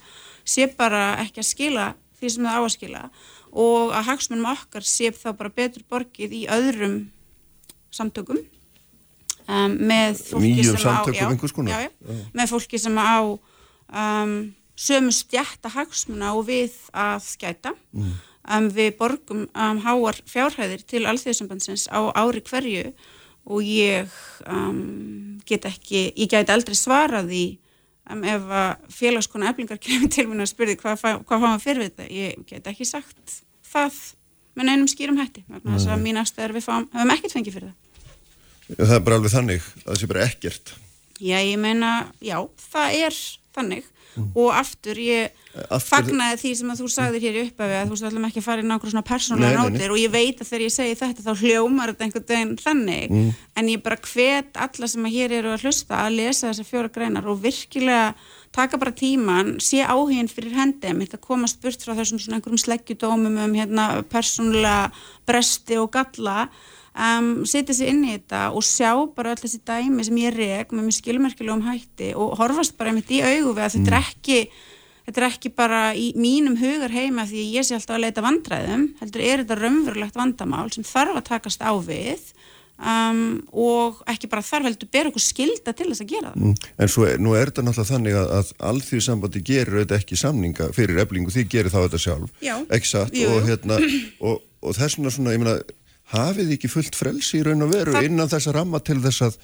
sé bara ekki að skila því sem það á að skila og að hagsmunum okkar sé þá bara betur borgið í öðrum samtökum um, með fólki Nýjum sem á já, já, já, með fólki sem á um, sömu stjætta hagsmuna og við að skæta. Mm. um, við borgum um, háar fjárhæðir til alþjóðsambandsins á ári hverju og ég um, get ekki, ég gæti aldrei svarað í ef að félagskona eflingar kemur til mér og spurði hvað, fáum fyrir þetta, ég get ekki sagt það með neinum skýrum hætti þess að mín afstæðar við fáum, höfum ekkert fengið fyrir það. Það er bara alveg þannig að það sé bara ekkert. Já, ég meina, já, það er þannig og aftur ég Aftur- fagnaði því sem að þú sagðir hér í upphafi að þú veist allum ekki að fara á okkur svona persónulega nótir. Og ég veit að þegar ég segi þetta þá hljómar þetta einhvern veginn þannig. En ég bara hvet alla sem að hér eru að hlusta að lesa þessar fjóra greinar og virkilega taka bara tíman sé áhugin fyrir hendi mitt að komast burt frá þessum svona einhverjum sleggjudómum um hérna persónulega bresti og galla um, setja sig inn í þetta og sjá bara öll þessi dæmi sem ég reg með mjög skilmerkilegum hætti og horfast bara einmitt í augu við að þetta er ekki þetta er ekki bara í mínum hugar heima því ég sé alltaf að leita vandræðum heldur er þetta raunverulegt vandamál sem þarf að takast á við um, og ekki bara þarf heldur ber okkur skilda til þess að gera það Mm. En svo, nú er þetta náttúrulega þannig að, að alþjóðsambandi gerir þetta ekki samninga fyrir eblingu, því gerir þá þetta sjálf. Já. Ekki satt? Og, hérna, og, og þess vegna svona, ég meina, hafið ekki fullt frelsi í raun og veru innan þessa ramma til þess að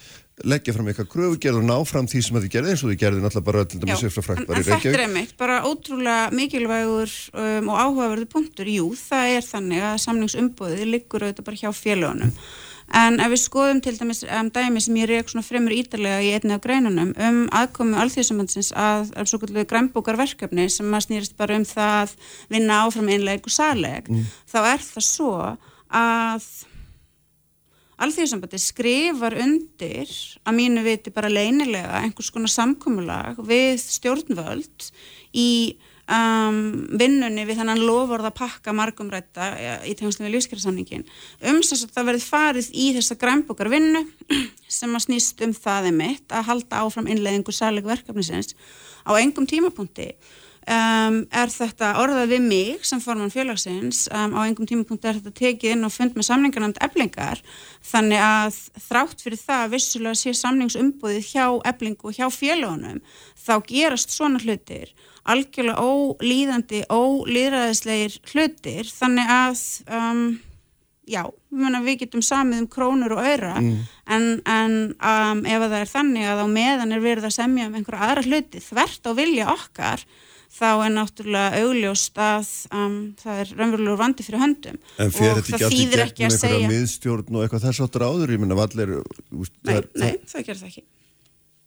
leggja fram eitthvað kröfugerð og ná fram því sem að þið gerði eins og þið gerði náttúrulega bara til dæmis Já, eftir að en, frækt bara í þetta er Reykjavík. einmitt bara ótrúlega mikilvægur um, og áhugaverðu punktur, jú, það er þannig að samningsumbóðið liggur auðvitað bara hjá félagunum en ef við skoðum til dæmis um, dæmi sem ég reyk svona fremur ítalega í einni af greinunum um aðkomi alþjóðsambandsins að, að svo kallu grænbókarverkefni sem að snýrist bara um það að vinna áfram einleg og saleg, þá er það svo að Alþjóðsambandi skrifar undir að mínu viti bara leynilega einhvers konar samkomulag við stjórnvöld í um, vinnunni við þannan lofórða pakka margumrætta í tengslum við lífskjærasamningin um þess að það verði farið í þessa grænbókar vinnu sem að snýst um það er mitt að halda áfram innleiðingu særleiku verkefnisins á engum tímapunkti um, er þetta orðað við mig sem formann félagsins? Um, á einhverjum tímapunkti er þetta tekið inn og fund með samningarnæmt eblingar þannig að þrátt fyrir það vissulega sé samningsumbúðið hjá eblingu og hjá félagunum þá gerast svona hlutir algjörlega ólíðandi, ólíðræðislegir hlutir þannig að um, já, við getum samið um krónur og öyra en, en um, ef að það er þannig að á meðan er verið að semja um einhverja aðra hluti þvert á vilja okkar þá er náttúrulega augljóst að um, það er raunverulegur vandi fyrir höndum. En fyrir og þetta það ekki þýðir allt í ekki að gegnum einhverja segja miðstjórn og eitthvað þess áttur áður, ég minna allir, úst, nei, nei, það, gerir það ekki.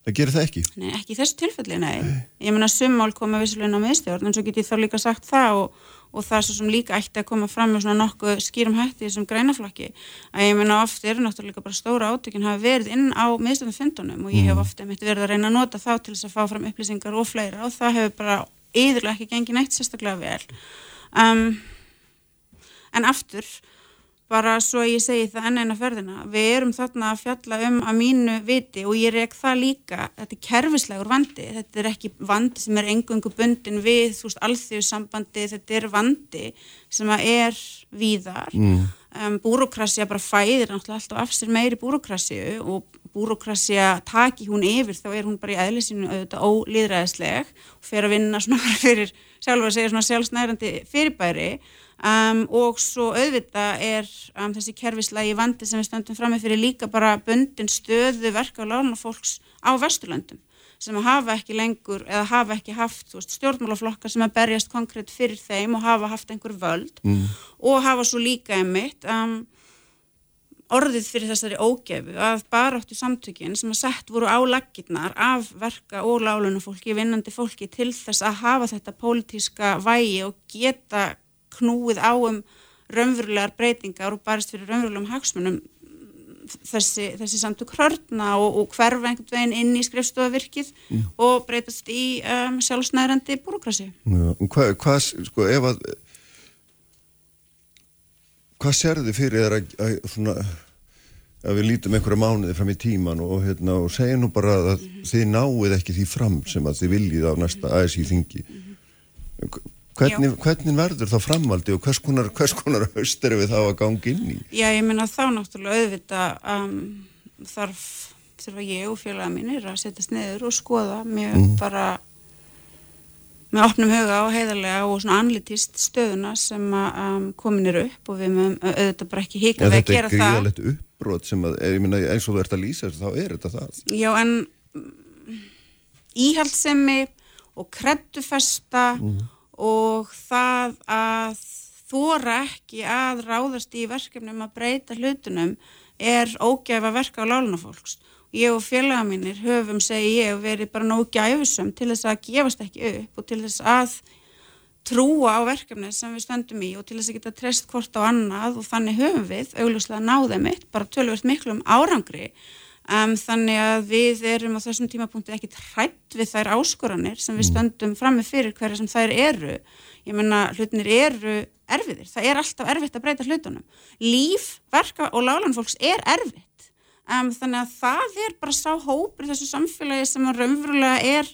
Það gerir það ekki. Nei, ekki í þessu tilfelli, nei. Ég meina summál koma vissulega inn á miðstjórn en svo get ég þá líka sagt það og, og það svo sem líka ætti að koma fram með svona nokkuð skýrum hætti þessum greinaflokki að ég meina oft eru náttúrulega bara stóra átökin hafa verið inn á miðstjórnum fundunum og ég hef ofta mitt verið að reyna að nota þá til þess að fá fram upplýsingar og fleira og það hefur bara yðurlega ekki gengið neitt sérstaklega vel. Um, en aftur bara svo ég segi það enn eina ferðina við erum þarna að fjalla um að mínu viti og ég reyk það líka þetta er kerfislegur vandi, þetta er ekki vandi sem er engungu bundin við þú veist, alþjóðsambandi, þetta er vandi sem að er víðar mm. Um, búrokrasja bara fæðir náttúrulega alltaf af sér meiri búrokrasju og búrokrasja taki hún yfir þá er hún bara í eðlisinu auðvitað ólýðræðisleg og fer að vinna svona fyrir sjálfa segja svona sjálfsnærandi fyrirbæri. Um, og svo auðvitað er um, þessi kerfislægi vandi sem við stöndum fram með fyrir líka bara bundin stöðu verka og lána fólks á Vesturlöndum sem hafa ekki lengur eða hafa ekki haft veist, stjórnmálaflokkar sem að berjast konkrétt fyrir þeim og hafa haft einhver völd mm. og hafa svo líka einmitt um, orðið fyrir þessari ógefu að baráttu samtökin sem að sett voru á laggirnar af verka og lálunum fólki, vinnandi fólki til þess að hafa þetta pólitíska vægi og geta knúið á um raunverulegar breytingar og barist fyrir raunverulegum hagsmunum þessi, þessi samtök hörna og, og hverfa einhvern veginn inn í skrifstofavirkið mm. og breytast í um, sjálfsnærandi búrokrasi. Hvað, hva, sko, ef að hvað sér þið fyrir þér að, að, svona, að við lítum einhverja mánuði fram í tíman og, hérna, og segja nú bara að mm -hmm. þið náið ekki því fram sem að þið viljið á næsta ASI þingi. Mm -hmm. Hvernig, hvernig verður þá framaldi og hvers konar, hvers konar höst eru við þá að gangi inn í? Já, ég minna þá náttúrulega auðvita um, þarf, þarf ég og félaga mínir að setjast niður og skoða mjög mm. bara með opnum huga og heiðarlega og svona anlitist stöðuna sem að um, komin eru upp og við mögum auðvitað bara ekki híka við að gera það. Þetta er gríðalegt uppbrot sem að, ég minna eins og þú ert að lýsa þá er þetta það. Já, en mm, íhaldsemi og kreddufesta mm og það að þóra ekki að ráðast í verkefnum að breyta hlutunum er ógæfa verka á lálunafólks. Ég og félaga mínir höfum, segi ég, verið bara nóg gæfisum til þess að gefast ekki upp og til þess að trúa á verkefni sem við stöndum í og til þess að geta treyst hvort á annað og þannig höfum við augljóslega náðið mitt, bara tölvöld miklu um árangri Um, þannig að við erum á þessum tímapunkti ekki hrætt við þær áskoranir sem við mm. stöndum fram með fyrir hverja sem þær eru. Ég menna hlutinir eru erfiðir. Það er alltaf erfitt að breyta hlutunum. Líf, verka og lálanfólks er erfitt. Um, þannig að það er bara sá hópur í þessu samfélagi sem raunverulega er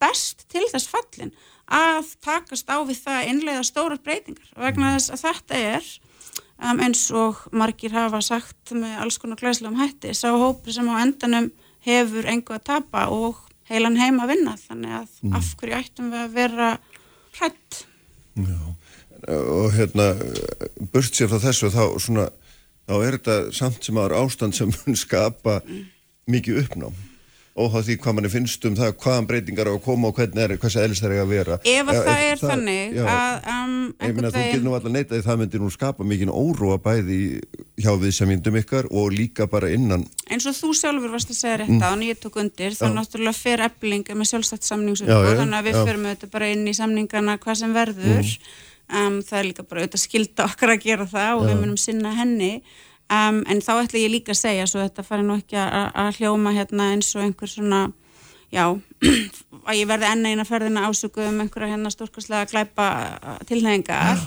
best til þess fallin að takast á við það einlega stóra breytingar. Vegna þess að þetta er um, eins og margir hafa sagt með alls konar glæslega um hætti sá hópri sem á endanum hefur engu að tapa og heilan heim að vinna þannig að mm. af hverju ættum við að vera hrætt Já, og hérna burt sér frá þessu þá, svona, þá er þetta samt sem aðra ástand sem mun skapa mm. mikið uppnám óháð því hvað manni finnst um það hvaðan breytingar á að koma og hvernig er hvað eðlis það er að vera. Ef að það er þannig já, að um, ég meina þú nú alltaf neitað það myndir nú skapa mikið óróa bæði hjá við sem myndum ykkar og líka bara innan. Eins og þú sjálfur varst að segja rétt mm. og ég tók undir þá náttúrulega fer eblinga með sjálfstætt samningsuppbóð þannig að við ferum auðvitað bara inn í samningana hvað sem verður. Mm. um, það er líka bara auðvitað skilda okkar að gera það og já. við munum sinna henni Um, en þá ætla ég líka að segja svo þetta fari nú ekki að hljóma hérna eins og einhver svona já, að ég verði enna eina ferðina ásöku um einhverja hérna stórkastlega glæpa tilhengar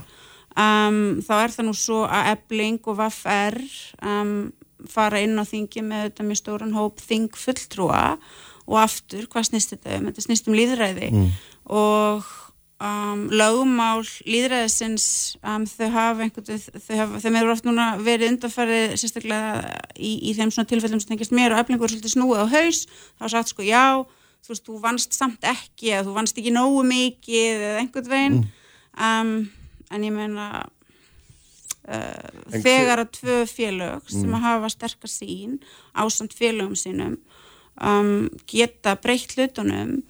um, þá er það nú svo að ebling og vaffr um, fara inn á þingi með þetta mjög stóran hóp þing fulltrúa og aftur, hvað snýst þetta um? Þetta snýst um líðræði mm. og um, lögumál líðræðisins um, þau hafa einhvern hafa, þeim eru oft núna verið undanfarið sérstaklega í, í þeim svona tilfellum sem tengist mér og eflingur svolítið snúið á haus þá sagt sko já, þú veist, þú vannst samt ekki eða þú vannst ekki nógu mikið eða einhvern veginn mm. um, en ég meina uh, þegar að tvö félög sem mm. að hafa sterkast sín ásamt félögum sínum um, geta breytt hlutunum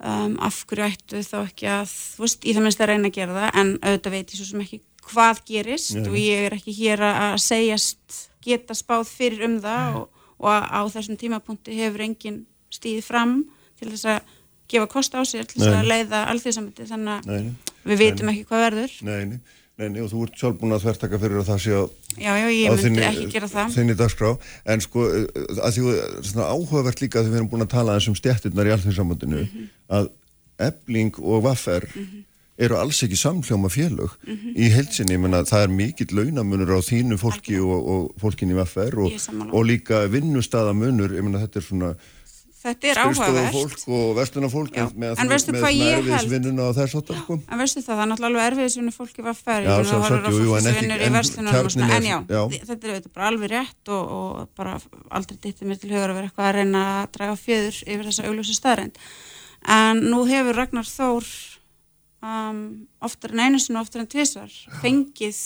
um, af hverju ættu þá ekki að veist, í það minnst að reyna að gera það en auðvitað veit ég svo sem ekki hvað gerist Nei. og ég er ekki hér að segjast geta spáð fyrir um það og, og á þessum tímapunkti hefur engin stíði fram til þess að gefa kost á sér til þess að leiða alþjóðsamöndi þannig að við vitum ekki hvað verður. Nei, Nei, og þú ert sjálf búin að þvertaka fyrir að það sé á, já, já, ég myndi ekki gera það þinni dagskrá, en sko að því svona áhugavert líka að við erum búin að tala þessum stjættirnar í alþjóðsamöndinu mm -hmm. að ebling og vaffer mm -hmm. eru alls ekki samljóma félög mm -hmm. í heilsinni, ég menna það er mikill launamunur á þínu fólki og, og fólkin í vaffer og, og líka vinnustadamunur, ég menna þetta er svona þetta er áhugavert fólk og vestunafólk með, erfiðisvinnuna og þess áttar sko. En veistu það, það er náttúrulega alveg erfiðisvinni fólki var færi, Já, horfir á jú, jú, en sem ekki- en svona, kjarninn en er- já, já. þetta er auðvitað bara alveg rétt og, og bara aldrei dittir mér til hugur að vera eitthvað að reyna að draga fjöður yfir þessa augljósa staðrænd. En nú hefur Ragnar Þór um, oftar en einu sinni og oftar en tvisvar fengið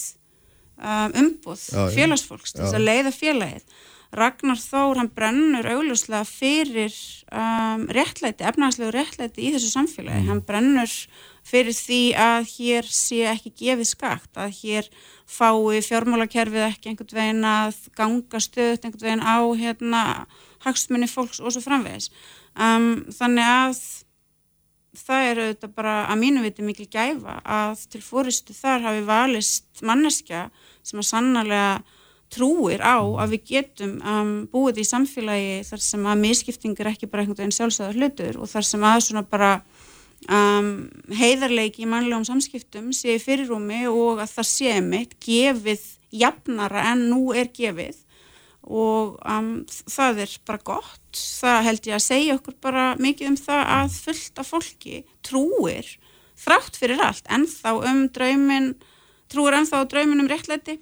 um, umbúð félagsfólks til þess að leiða félagið. Ragnar Þór, hann brennur augljóslega fyrir um, réttlæti, efnagslegu réttlæti í þessu samfélagi. Mm. Hann brennur fyrir því að hér sé ekki gefið skakt, að hér fái fjármálakerfið ekki einhvern veginn að ganga stöðut einhvern veginn á hérna, hagsmunni fólks og svo framvegis. Um, þannig að það er auðvitað bara að mínu viti mikil gæfa að til fóristu þar hafi valist manneskja sem að sannarlega trúir á að við getum um, búið í samfélagi þar sem að miskipting er ekki bara einhvern veginn sjálfsögðar hlutur og þar sem að svona bara um, heiðarleiki í mannlegum samskiptum sé í fyrirrúmi og að það sé mitt gefið jafnara en nú er gefið. Og um, það er bara gott. Það held ég að segja okkur bara mikið um það að fullt af fólki trúir þrátt fyrir allt. Ennþá um draumin trúir ennþá á draumin um réttlæti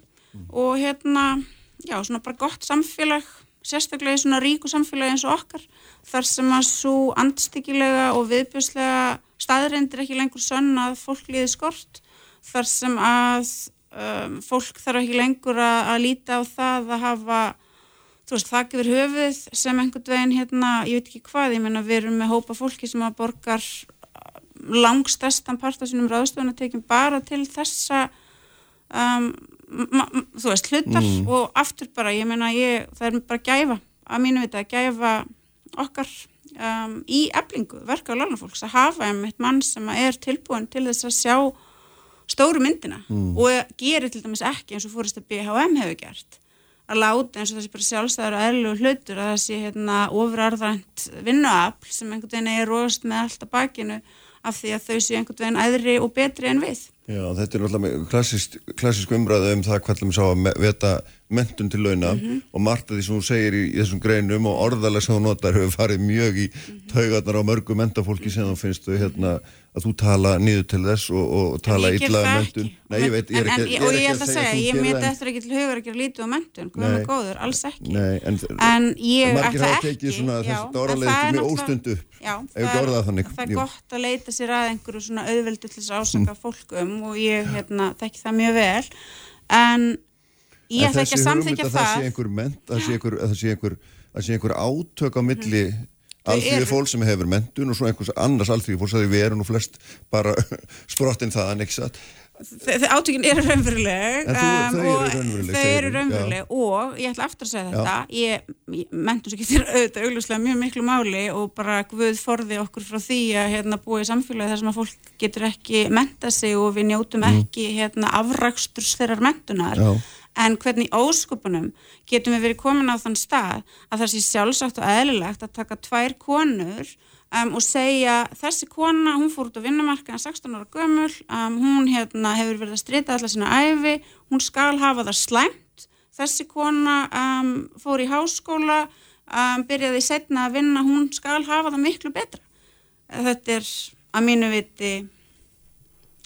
og hérna, já, svona bara gott samfélag, sérstaklega í svona ríku samfélagi eins og okkar þar sem að svo andstyggilega og viðbjörslega staðreindir ekki lengur sönn að fólk líði skort þar sem að um, fólk þarf ekki lengur að, að líta á það að hafa þú veist, þakk yfir höfuð sem einhvern veginn hérna, ég veit ekki hvað, ég menna við erum með hópa fólki sem að borgar langstestan part af sínum ráðstöðunatekjum bara til þessa um, þú veist, hlutar og aftur bara, ég meina, ég, það er bara gæfa, að mínu vita, gæfa okkar um, í eblingu, verka á lánafólks, að hafa einmitt mann sem er tilbúin til þess að sjá stóru myndina og gerir til dæmis ekki eins og fórist að BHM hefur gert að láta eins og þessi bara sjálfstæður og eðlulegu hlutur að sé hérna ofurarðrænt vinnuafl sem einhvern veginn er rost með allt að bakinu af því að þau séu einhvern veginn æðri og betri en við. Já, þetta er náttúrulega klassísk, klassísk umræða um það hvað við sá að veta mentun til launa og margt af því sem þú segir í, í þessum greinum og orðalega sem þú notar hefur farið mjög í taugarnar á mörgu mentafólki sem þú finnst þú hérna að þú tala niður til þess og, og tala En ég illa um mentun. ekki. Nei, ég veit, ég er En- ekki, en- ég Og er ég ekki ætla að segja, þú ég gerir mér það, en- eftir ekki til hugur að gera lítið á mentun, hvað Nei. er góður, alls ekki. Nei, en, En ég ætla ekki. svona já, en það er náttúrulega- Já, ekki það er gott að leita sér að einhverju svona auðveldu til þess að ásaka fólk um og ég hérna, þekki það mjög vel. En ég ætla ekki að samþykja að það sé það. einhver ment, að það sé einhver, að það sé einhver, að það sé einhver átök á milli alþýði eru. fólk sem hefur mentun og svo einhvers annars alþýði fólk sem við erum nú flest bara sprottin það satt? Þe- átökin eru raunveruleg eru og þau eru raunveruleg. Og ég ætla aftur að segja þetta ég, ég mentum svo getur auðvitað augljóslega mjög miklu máli og bara Guð forði okkur frá því að hérna, búa í samfélagi þar sem að fólk getur ekki menta sig og við njótum ekki hérna, afraksturs þeirrar mentunar Já. en hvernig óskupunum getum við verið komin á þann stað að það sé sjálfsagt og eðlilegt að taka tvær konur um, og segja þessi kona, hún fór út á vinnumarkaðan 16 ára gömul, um, hún hérna, hefur verið að strita allar sína æfi, hún skal hafa það slæmt, þessi kona um, fór í háskóla, um, byrjaði setna að vinna, hún skal hafa það miklu betra. Þetta er að mínu viti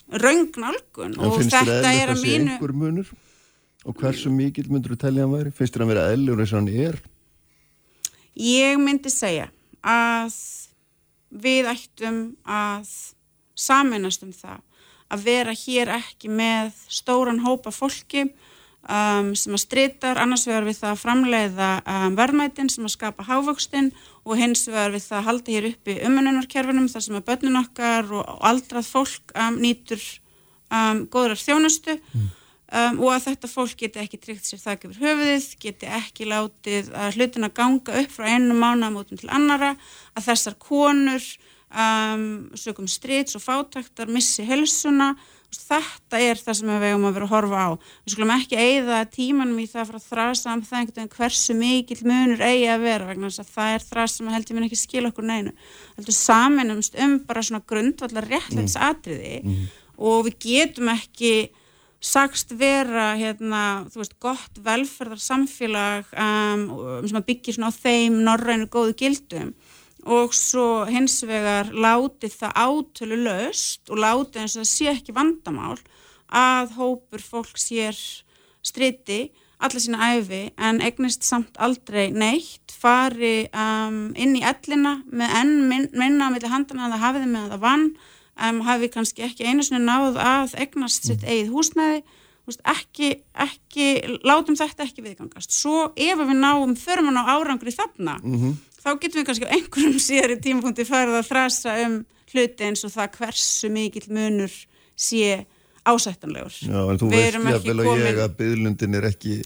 röngnálgun en og finnst þér þetta er að að sé mínu... einhver munur? Og hversu mikill myndur þú telja hann væri? Finnst þér að vera eðlur eins og hann er? Ég myndi segja að við ættum að saminast um það að vera hér ekki með stóran hópa fólki um, sem að stritar annars vegar við það að framleiða um, verðmætin sem að skapa hávöxtin og hins vegar við það að halda hér uppi umönunarkerfinum þar sem að börnun okkar og, aldrað fólk um, nýtur um, góðrar þjónustu um, og að þetta fólk geti ekki tryggt sér þak yfir höfuðið, geti ekki látið að hlutina ganga upp frá einu mánaðamótum til annara, að þessar konur um, sögum strits og fátaktar missi helsuna þetta er það sem við vegum að vera að horfa á. Við skulum ekki eigða tímanum í það frá þrasa um það einhvern veginn hversu mikill munur eigi að vera vegna þess að það er þrasa sem held ég mun ekki skila okkur neinu. Heldur saminumst um bara svona grundvallar réttleits atriði og við getum ekki sagst vera hérna, veist, gott velferðar samfélag um, sem að byggja á þeim norrænu góðu gildum. Og svo hins vegar látið það átölu löst og látið eins og það sé ekki vandamál að hópur fólk sér striti alla sína æfi en egnist samt aldrei neitt fari um, inn í ellina með enn min, minna með handana að það hafiði með að það vann um, hafi kannski ekki einu sinni náð að egnast sitt eigið húsnæði ekki, ekki, látum þetta ekki viðgangast. Svo ef við náum þörfum á árangri þarna, mm -hmm. þá getum við kannski á einhverjum síðari tímapunkti farið að frasa um hluti eins og það hversu mikill munur sé ásættanlegur. Já, en þú veist jáfnvel og ég að byðlundin er ekki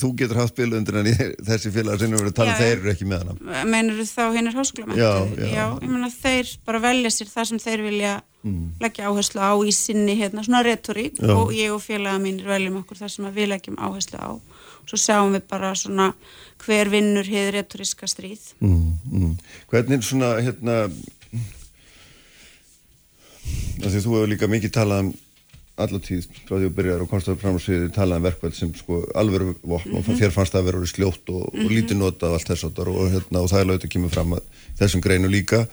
Þú getur haft bylundir en ég, þessi félagar sem við erum að tala, um, þeir eru ekki með hana. Meinur þú þá hinn er háskólamættu? Já, já. Já, ég menna þeir bara velja sér það sem þeir vilja mm. leggja áherslu á í sinni hérna svona retorík já. og ég og félaga mínir veljum okkur þar sem við leggjum áherslu á. Svo sjáum við bara svona hver vinnur hefur retoríska stríð. Mm, mm. Hvernig svona hérna, þú hefur líka mikið talað um allatíð frá því að byrjaður og konstaður fram á sviði talaðan um verkvæð sem sko alveru vopn og -hmm. þér fannst það að vera sljótt og, og lítið notað og allt þess áttar og, hérna, og það er laugt að kemur fram að þessum greinu líka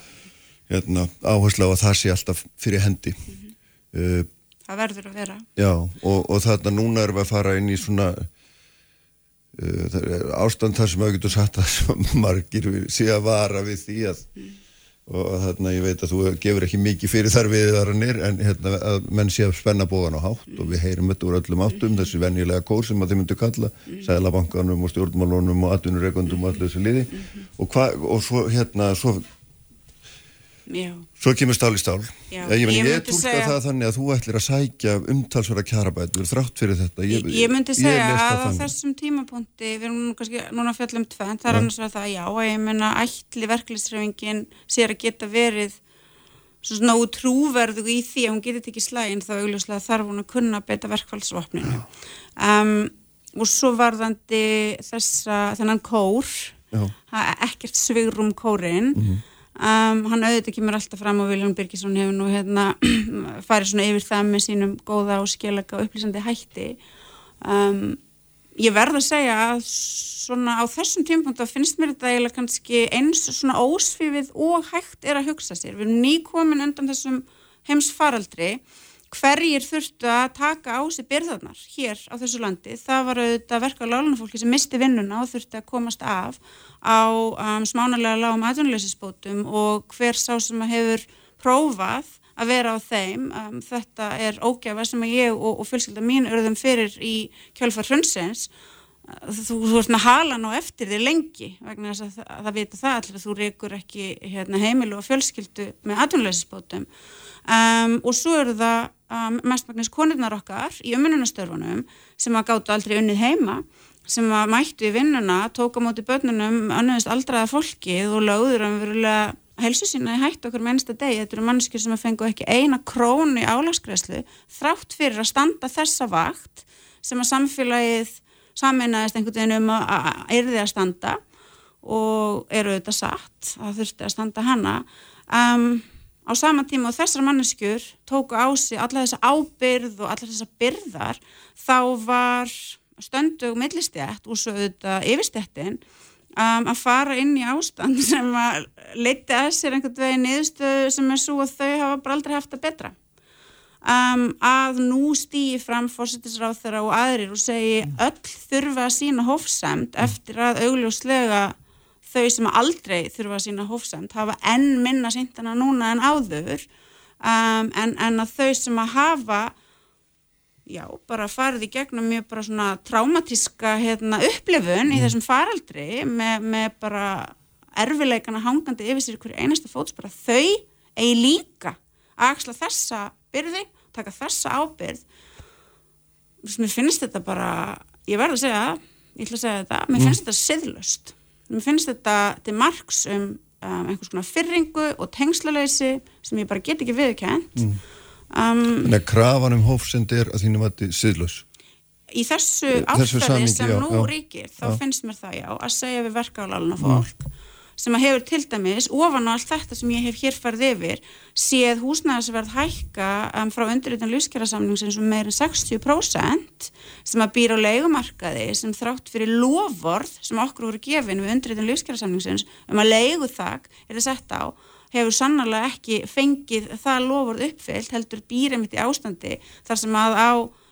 hérna, áherslu á að það sé alltaf fyrir hendi. Uh, Það verður að vera. Já og, og þarna núna erum við að fara inn í svona uh, ástand þar sem auðvitað satt að margir sé að vara við því að og þarna ég veit að þú gefur ekki mikið fyrir þar viðaranir en hérna að menn sé að spenna bóðan á hátt og við heyrum þetta úr öllum áttum þessi venjulega kór sem að þið myndu kalla sælabankanum og stjórnmálunum og atvinnureikundum og allir þessu liði. Og, hva, og svo hérna svo Já. Svo kemur stál í stál. Já, ég, ég, ég tólka segja... það þannig að þú ætlir að sækja umtalsvara kjarabætur þrátt fyrir þetta. Ég, ég myndi segja að á þessum tímapunkti, við erum kannski núna fjallum tvenn, það er annars að það já, að ég menna ætli verklisrefingin sér að geta verið svona útrúverðu í því að hún getur ekki slægin þá augljóslega þarf hún að kunna beita verkfallsvapninu. Um, og svo varðandi þessa, þennan kór, ekkert svigrum kórin, mm -hmm Um, hann auðvitað kemur alltaf fram og Viljón Birgisson hefur nú hérna farið svona yfir það með sínum góða og skjölega og upplýsandi hætti. Um, ég verð að segja að svona á þessum tímpunkt þá finnst mér þetta eiginlega kannski eins svona ósfífið og hægt er að hugsa sér. Við erum nýkomin undan þessum heimsfaraldri hverjir þurftu að taka á sig byrðarnar hér á þessu landi. Það var auðvitað verka lálunafólki sem misti vinnuna og þurftu að komast af á um, smánalega lágum aðvunleysisbótum og hver sá sem hefur prófað að vera á þeim. Um, þetta er ógæfa sem ég og, og fjölskylda mín eruðum fyrir í kjálfar hrunsins. Þú, þú ert með halan og eftir þig lengi vegna þess að að það vita það allir að þú reykur ekki hérna, heimilu og fjölskyldu með aðvunleysisbótum. Um, og svo eru það um, mestmagnis konurnar okkar í umvinnunastörfunum sem að gáttu aldrei unnið heima sem að mættu í vinnuna, tóka móti börnunum annaðist aldraða fólkið og lögður um verulega helsu sína í hætt okkur með einsta degi. Þetta eru mannskjur sem að fengu ekki eina krónu í álagsgræslu þrátt fyrir að standa þessa vakt sem að samfélagið saminnaðist einhvern veginn um að erði að standa og eru auðvitað satt að þurfti að standa hana. Um, á sama tíma og þessar manneskjur tóku á sig alla þessa ábyrð og alla þessa byrðar þá var stöndug millistjætt og svo auðvitað yfirstjættin um, að fara inn í ástand sem að leiti að sér einhvern veginn niðurstöðu sem er svo að þau hafa bara aldrei haft að betra. Um, að nú stýi fram fórsettisráð þeirra og aðrir og segi öll þurfa að sína hófsamt eftir að augljóslega þau sem aldrei þurfa að sína hófsamt hafa enn minna síntana núna en áður um, en, en að þau sem að hafa já, bara farið í gegnum mjög bara svona traumatíska hérna, upplifun mm. í þessum faraldri með, með bara erfileikana hangandi yfir sér hverju einasta fóts bara þau eigi líka að axla þessa byrði, taka þessa ábyrð mér finnst þetta bara ég verður að segja, ég ætla að segja þetta mér finnst mm. þetta siðlust Mér finnst þetta til margs um, um einhvers konar fyrringu og tengslaleysi sem ég bara get ekki viðkænt. Mm. Um, Þannig að krafan um hófsend er að þínum að þetta er siðlös? Í þessu ástæði sem já, nú já, ríkir, þá já. finnst mér það já, að segja við verkaðaláluna fólk. Mm. Sem að hefur til dæmis ofan á allt þetta sem ég hef hér farið yfir séð húsnæðisverð hækka um, frá undirritan lífskjærasamning sem meir en 60% sem að býra á leigumarkaði sem þrátt fyrir lofvorð sem okkur voru gefin við undirritan lífskjærasamningsins um að leigu þak er það sett á hefur sannarlega ekki fengið það lofvorð uppfyllt heldur býrið mitt í ástandi þar sem að á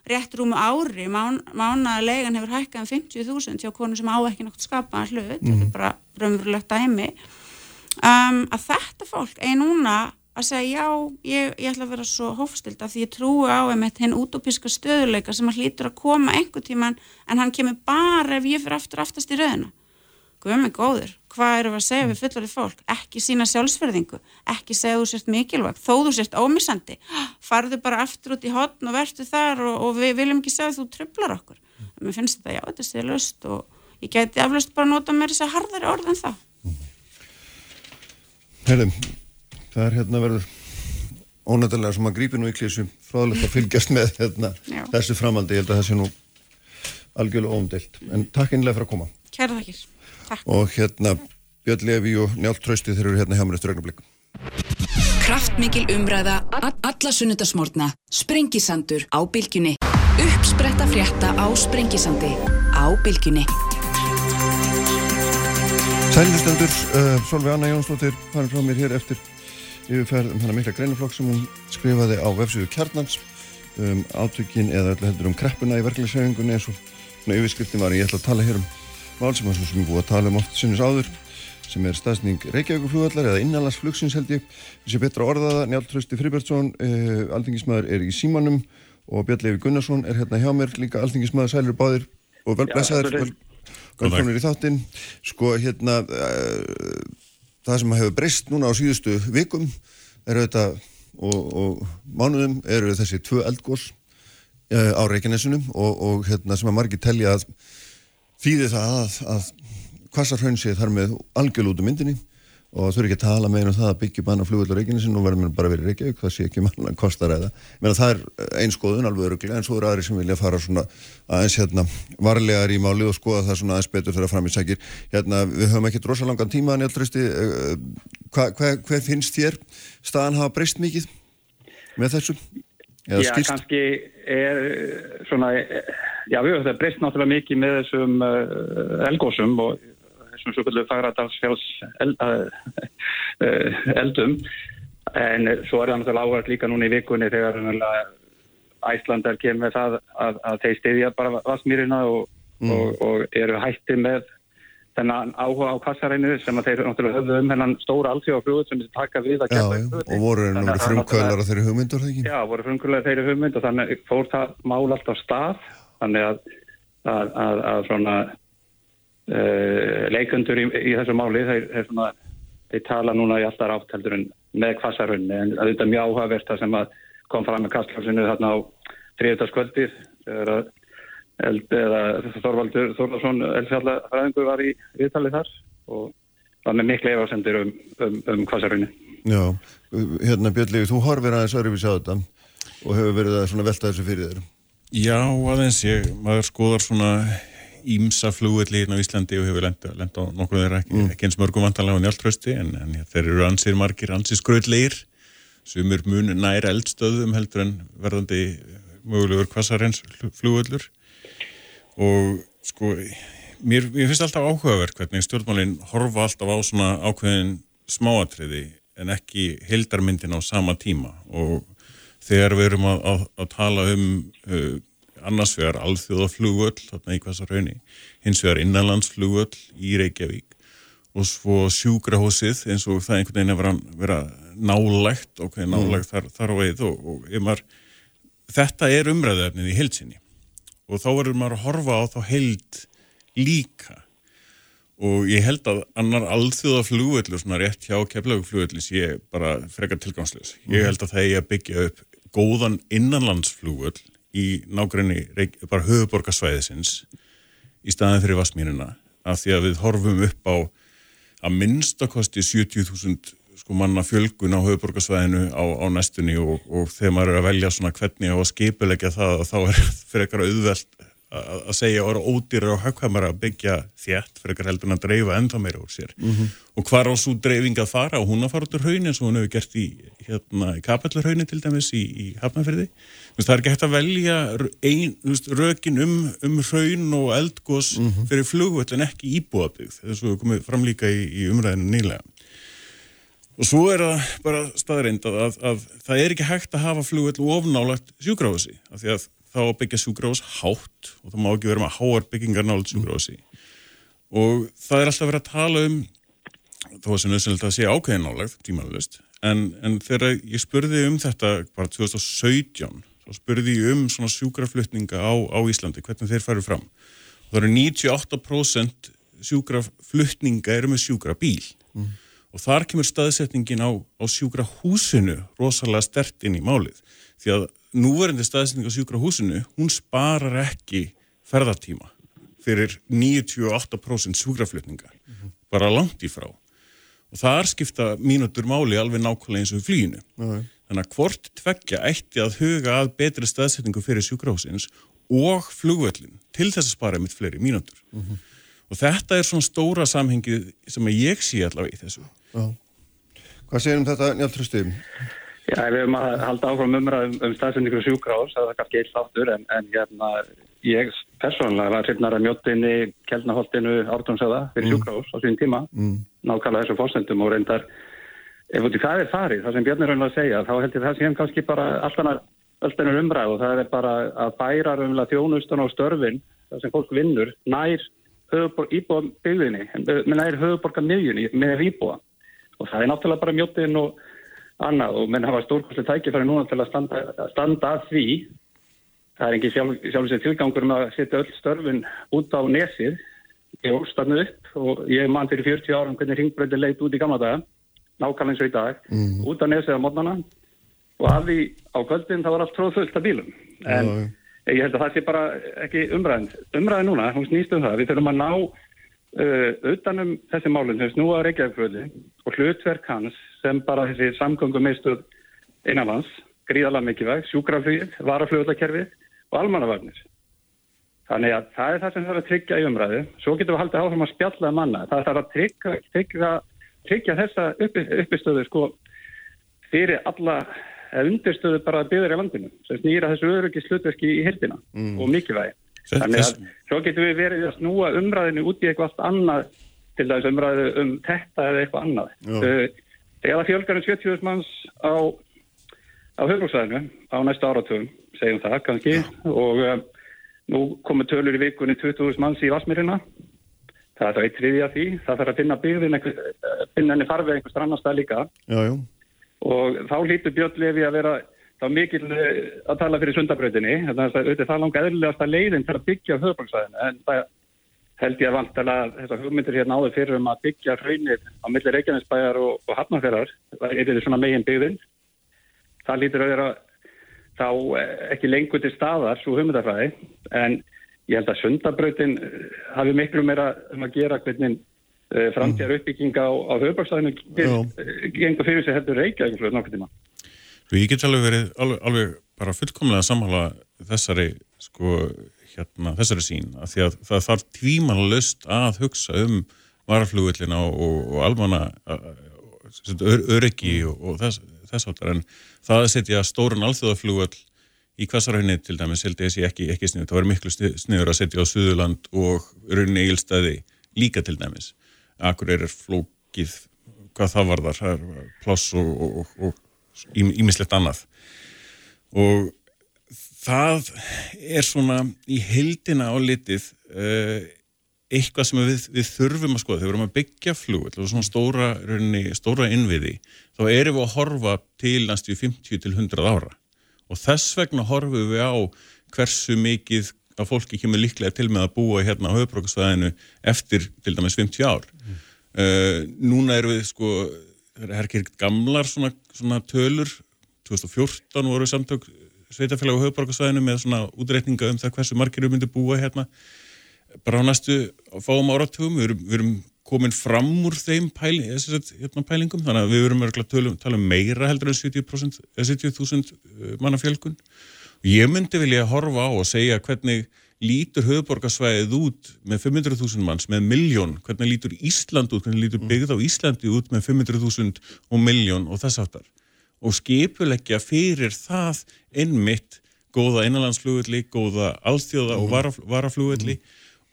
rétt rúmu ári mán, mánaðarlegan hefur hækkað um 50.000 hjá konu sem á ekki náttúrulega skapaðan hlut, mm. þetta er mhm. bara raunverulegt dæmi um, að þetta fólk er núna að segja já, ég, ég ætla að vera svo hófstild að því ég trúi á einmitt henn útópíska stöðuleika sem að hlýtur að koma einhver tíman en hann kemur bara ef ég fyrir aftur aftast í raðina guð mig góður, hvað eru að segja við fullorðið fólk, ekki sína sjálfsverðingu ekki segja þú sért mikilvægt þó þú sért ómissandi, farðu bara aftur út í hotn og verður þar og, og við viljum ekki segja þú tröflar okkur. Mm. mér finnst þetta, já, þetta sé löst og ég geti aflust bara að nota mér þess að harðari orð en það Herðum, það er hérna verður ónættilega sem að grípi nú í klísu fráðilegt að fylgjast með hérna, þessu framaldi, ég held að það sé nú algjörlega óumdelt, en takk einlega fyrir að koma. Kæra þakkir Takk. og hérna Björn Levi og Njált Trausti þeir eru hérna hjá mér eftir ögnablik Kraftmikil umræða alla sunnudasmórna Sprengisandur á bylgjunni. Uppspretta frétta á Sprengisandi á bylgjunni. Sælistendur uh, Solveig Anna Jónsdóttir fann frá mér hér eftir yfirferð um hana mikla greinaflokk sem hún skrifaði á vefsíðu Kjarnans um átökin eða öllu heldur um kreppuna í verkefliðshefingunni eins og yfirskriftin var. Ég ætla að tala hér um mál sem við erum búið að tala um oft sinnus áður sem er staðsning Reykjavíkuflugvallar eða innanlandsflugsins held ég. Þessi betra orðaða, Njálf Trausti Fribertsson eh, aldingismæður er í símanum og Björn Levi Gunnarsson er hérna hjá mér líka aldingismæður, sælur báðir og velblæsaður vel, velkomnir í þáttinn. Sko hérna eh, það sem hefur breyst núna á síðustu vikum eru þetta og, og mánuðum eru þessi tvö eldgós eh, á Reykjanesunum og, og hérna sem að margir telja að þýðir það að, að kvassarhraun sé þar með algjörl út um myndinni og þú eru ekki að tala með um það að byggja banna flugvöldur Reykjavík sem nú verður bara verið Reykjavík, það sé ekki manna kostar eða, menn það er einskoðun alveg öruglega en svo eru aðri sem vilja fara svona aðeins hérna varlegar í máli og skoða það svona aðeins betur þegar fram í sækir. Hérna við höfum ekki drosa langan tíma en ég aldrei hva, hver, hver finnst þér staðan hafa breyst mikið með þessu? Já, skilst? kannski er svona Já, við höfum það breyst náttúrulega mikið með þessum uh, elgósum og þessum svo kvöldu fagradalsfjáls eld, uh, uh, eldum en svo er það náttúrulega áhverð líka núna í vikunni þegar Æslandar kemur það að, að þeir stiðja bara vassmýrina og, mm. og, og eru hætti með þennan áhuga á kassarænu sem að þeir náttúrulega höfðu um hennan stóra allþjóðaflugut sem þessi taka við að kemja og voru frumkvölar á þeirri hugmyndur þegar? Já, voru frumkvölar á þeirri hugmynd og þannig fór það mál alltaf stað. Þannig að, að, að, að svona uh, leikundur í, í þessu máli þeir, þeir, svona, þeir tala núna í alltaf átteldur með kvassarunni en þetta er mjög áhugavert það sem kom fram með kastlásinu þarna á þriðutaskvöldið þegar að eld, eða Þorvaldur Þorvarsson elfjallafræðingur var í viðtali þar og var með miklu efasendir um, um, um kvassarunni Já, hérna Björnlegi, þú horfir aðeins öðruvís á þetta og hefur verið að velta þessu fyrir þér. Já, aðeins, ég, maður skoðar svona ímsa flugvelli hérna á Íslandi og hefur lenda á nokkur þeirra ekki, mm. ekki eins mörgum vantanlega á njáltrösti en, en ja, þeir eru ansir margir, ansir skröðleir sem er mun næra eldstöðum heldur en verðandi mögulegur kvassarins flugvellur og sko mér, mér finnst alltaf áhugaverk hvernig stjórnmálinn horfa alltaf á svona ákveðin smáatriði en ekki heldarmyndin á sama tíma og þegar við erum að, að, að tala um uh, annars vegar alþjóðaflugvöll þarna í hvasa raunni, hins vegar innanlandsflugvöll í Reykjavík og svo sjúkrahósið eins og það einhvern veginn er vera, vera nálægt og okay, nálægt mm. þar, þar á veið og, og maður, þetta er umræðefnið í heilsinni og þá verður maður að horfa á þá heild líka og ég held að annar alþjóða flugvöldur svona rétt hjá keflaguflugvöldur sé bara frekar tilgangslegs. Ég mhm. held að það er að byggja upp góðan innanlandsflugvöld í nákvæmni bara höfuborgarsvæðisins í staðin fyrir Vasmínuna af því að við horfum upp á að minnstakosti 70.000 sko manna fjölgun á höfuborgarsvæðinu á, á næstunni og, og þegar maður er að velja svona hvernig að skipulegja það þá er fyrir eitthvað auðvelt að að segja og eru ódýrar og högghamara að byggja þétt fyrir ekkar heldur en að dreifa ennþá meira úr sér. Og hvar á svo dreifing að fara? Og hún að fara út úr hraun eins og hún hefur gert í, hérna, í kapallurhraunni til dæmis í, í Hafnarfyrði það er ekki hægt að velja ein, veist, rökin um, um hraun og eldgós fyrir flugvöld en ekki íbúðabygg þess að við komum fram líka í, í umræðinu nýlega Og svo er það bara staðreind að, að, að það er ekki hægt að hafa flugvöld ofnálagt sjúkrahúsi af því að þá byggja sjúkrahús hátt og það má ekki vera með háar byggingar nálat sjúkrahúsi. Og það er alltaf verið að tala um þó að sem nöðsynlegt að sé ákveðin nálagt tímanlust en, en þegar ég spurði um þetta bara 2017 þá spurði ég um svona sjúkraflutninga á, á Íslandi, hvernig þeir faru fram. Og það eru 98% sjúkraflutninga eru með sjúkrabíl og þar kemur staðsetningin á, á sjúkrahúsinu rosalega stert inn í málið. Því að núverandi staðsetning á sjúkrahúsinu hún sparar ekki ferðartíma fyrir 98% sjúkraflutninga. Bara langt í frá. Og þar skipta mínútur máli alveg nákvæmlega eins og í flýinu þannig að hvort tveggja ætti að huga að betri staðsetningu fyrir sjúkrahúsins og flugvöllin til þess að spara mitt fleiri mínútur. Og þetta er svona stóra samhengið sem ég sé allavega í þessu Já. Hvað segir um þetta, Njálf Trösti? Já, við höfum að halda áfram umræðum um staðsendingu sjúkrahús, það er kannski eitt áttur, en, en hérna, ég persónulega var hrifnar að mjóttinni, Kjeldnaholtinu, Ártónsöða fyrir sjúkrahús á sín tíma, Mm. nákvæmlega þessu fórsendum og reyndar, ef út í það er farið, það sem Björn er raunlega að segja, þá held ég það sem kannski bara alltaf öllstennur umræð og það er bara að bæra raunlega þjónustan á störfin, það sem fólk vinnur, nær íbúa byggðinni, nær höfuborga miðjunni með íbúa og það er náttúrulega bara mjóttin og annað. Og menn hafa stórkostlega tækifæri núna til að standa, að standa að því. Það er ekki sjálf, sjálf sér tilgangur um að setja öll störfin út á nesið. Ég ólst þarna upp og ég man fyrir 40 árum hvernig ringbröndi leit út í gamla daga nákvæmlega eins og í dag út á nesið á mótnana og af því á kvöldin það var allt tróð fullt af bílum. En Já, já. ég held að það sé bara ekki umræðin umræðin núna, hún snýst um það. Við þurfum að ná utanum þessi málun sem snúa á Reykjavíkfröði og hlutverk hans sem bara þessi samgöngum meðstöð innanlands, gríðalega mikilvæg, sjúkraflugið, varaflugvallakerfið og almannavarnir. Þannig að það er það sem þarf að tryggja í umræðu. Svo getum við haldið áfram að spjalla um manna. Það þarf að tryggja, tryggja, tryggja þessa uppi, uppistöðu sko fyrir alla undirstöðu bara byggður í landinu sem snýra þessu öryggis hlutverki í hildina og mikilvægi. Þannig að svo getum við verið að snúa umræðinu út í eitthvað annað til þess umræðu um þetta eða eitthvað annað. Já. Uh, Eða fjölgar um 70.000 manns á, á höfbruksvæðinu á næsta áratugum, segjum það kannski og uh, nú komur tölur í vikunni 20.000 manns í Vasmirina það er þá eitt þriðja því það þarf að finna einhver, eh, finna henni farfið einhvers annar stað líka Já, já. og þá hlýtur Björn Levi að vera þá mikil eh, að tala fyrir sundabrautinni. Þannig að auðvitað það langa eðlilegasta leiðin til að byggja höfbruksvæðinu en það held ég að vantala þessar hugmyndir hérna áður fyrir um að byggja hraunir á milli Reykjanesbæjar og, og Hafnarferðar það er svona megin byggðin það lítur að vera þá eh, ekki lengur til staðar svo hugmyndafræði. En ég held að sundabrautin eh, hafi miklu meira um að gera hvernig framtíðar uppbygging á, á höfbruksvæðinu gengur fyrir sig heldur Reykjavík Svo ég get alveg verið alveg, alveg bara fullkomlega sammála þessari sko hérna þessari sín að því að það þarf tímanlust að hugsa um varaflugullina og, og, og almanna ör, öryggi og, og þess, þess áttar en það að setja stórun alþjóðaflugull í hvassarhauðni til dæmis held ég að sé ekki, ekki snið, það var miklu snið- sniður að setja á Suðurland og rauninni eigilstæði líka til dæmis. Akkur er flókið hvað það var þar, pláss og, og, og ímislegt annað. Og það er svona í heildina á litið uh, eitthvað sem við, við þurfum að skoða. Þegar við erum að byggja flugvöld og svona stóra, rauninni, stóra innviði þá erum við að horfa til næstu 50 til 100 ára. Og þess vegna horfum við á hversu mikið að fólki kemur líklega til með að búa hérna á höfbrókasvæðinu eftir til dæmis 50 ár. Uh, núna erum við sko er ekki gamlar svona, svona tölur. 2014 voru samtök sveitafélag á höfbrókasvæðinu með svona útreikninga um það hversu margir við myndum búa hérna. Bara á næstu fáum áratugum við erum, við erum komin fram úr þeim pæli, þessi, hérna, pælingum. Þannig að við verum að tala, um- meira heldur en 70%, eða 70.000 manna fjölgun. Og ég myndi vilja horfa á og segja hvernig lítur höfuborgarsvæðið út með 500.000 manns, með miljón, hvernig lítur Ísland út, hvernig lítur byggð á Íslandi út með 500.000 og miljón og þess aftar. Og skipuleggja fyrir það einmitt góða innanlandsflugulli, góða alþjóða og varaf, varaflugulli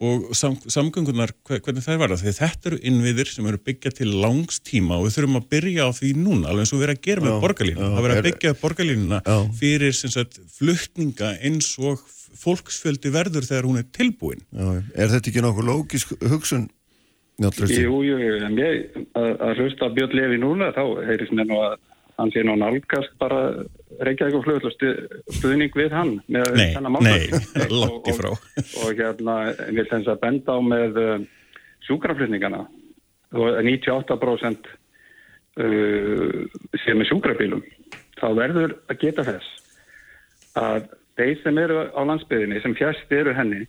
og sam, samgöngunar, hvernig það er varða. Þegar þetta eru innviðir sem eru byggjað til langs tíma og við þurfum að byrja á því núna, alveg eins og við erum að gera með borgarlínu. Það verður að byggja borgarlínuna fyrir sagt, fluttninga eins og fólksfjöldi verður þegar hún er tilbúin. Já, er þetta ekki nokkuð lógisk hugsun? Jú, jú, jú, en ég að, hlusta Björn Levi núna, þá heyrðis mér nú að hann sé nú nálgast bara og flugvöld og stuðning við hann með nei, þennan málfæð. Nei, langt í frá. Og, og, og hérna, ég vil þess að benda á með uh, sjúkraflutningana og 98% uh, sem er sjúkrafílum. Þá verður að geta þess að þeir sem eru á landsbyðinni, sem fjast eru henni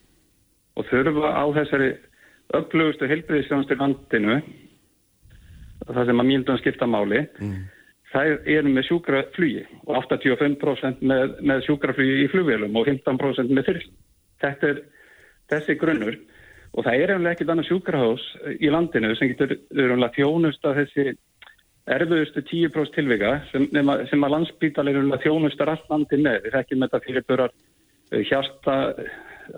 og þurfa á þessari upplugustu helbriðisjónstu landinu það sem að mýldum skipta máli mm þær eru með sjúkraflugi og 85% með, með sjúkraflugi í flugvélum og 15% með þyrl. Þetta er þessi grunnur og það er einlega ekkit annað sjúkrahás í landinu sem getur þjónust að þessi erfiðustu 10% tilvika sem, sem að landsbítalegurinn þjónustar allt landi með. Við þekkjum þetta fyrir börjar eh, hjarta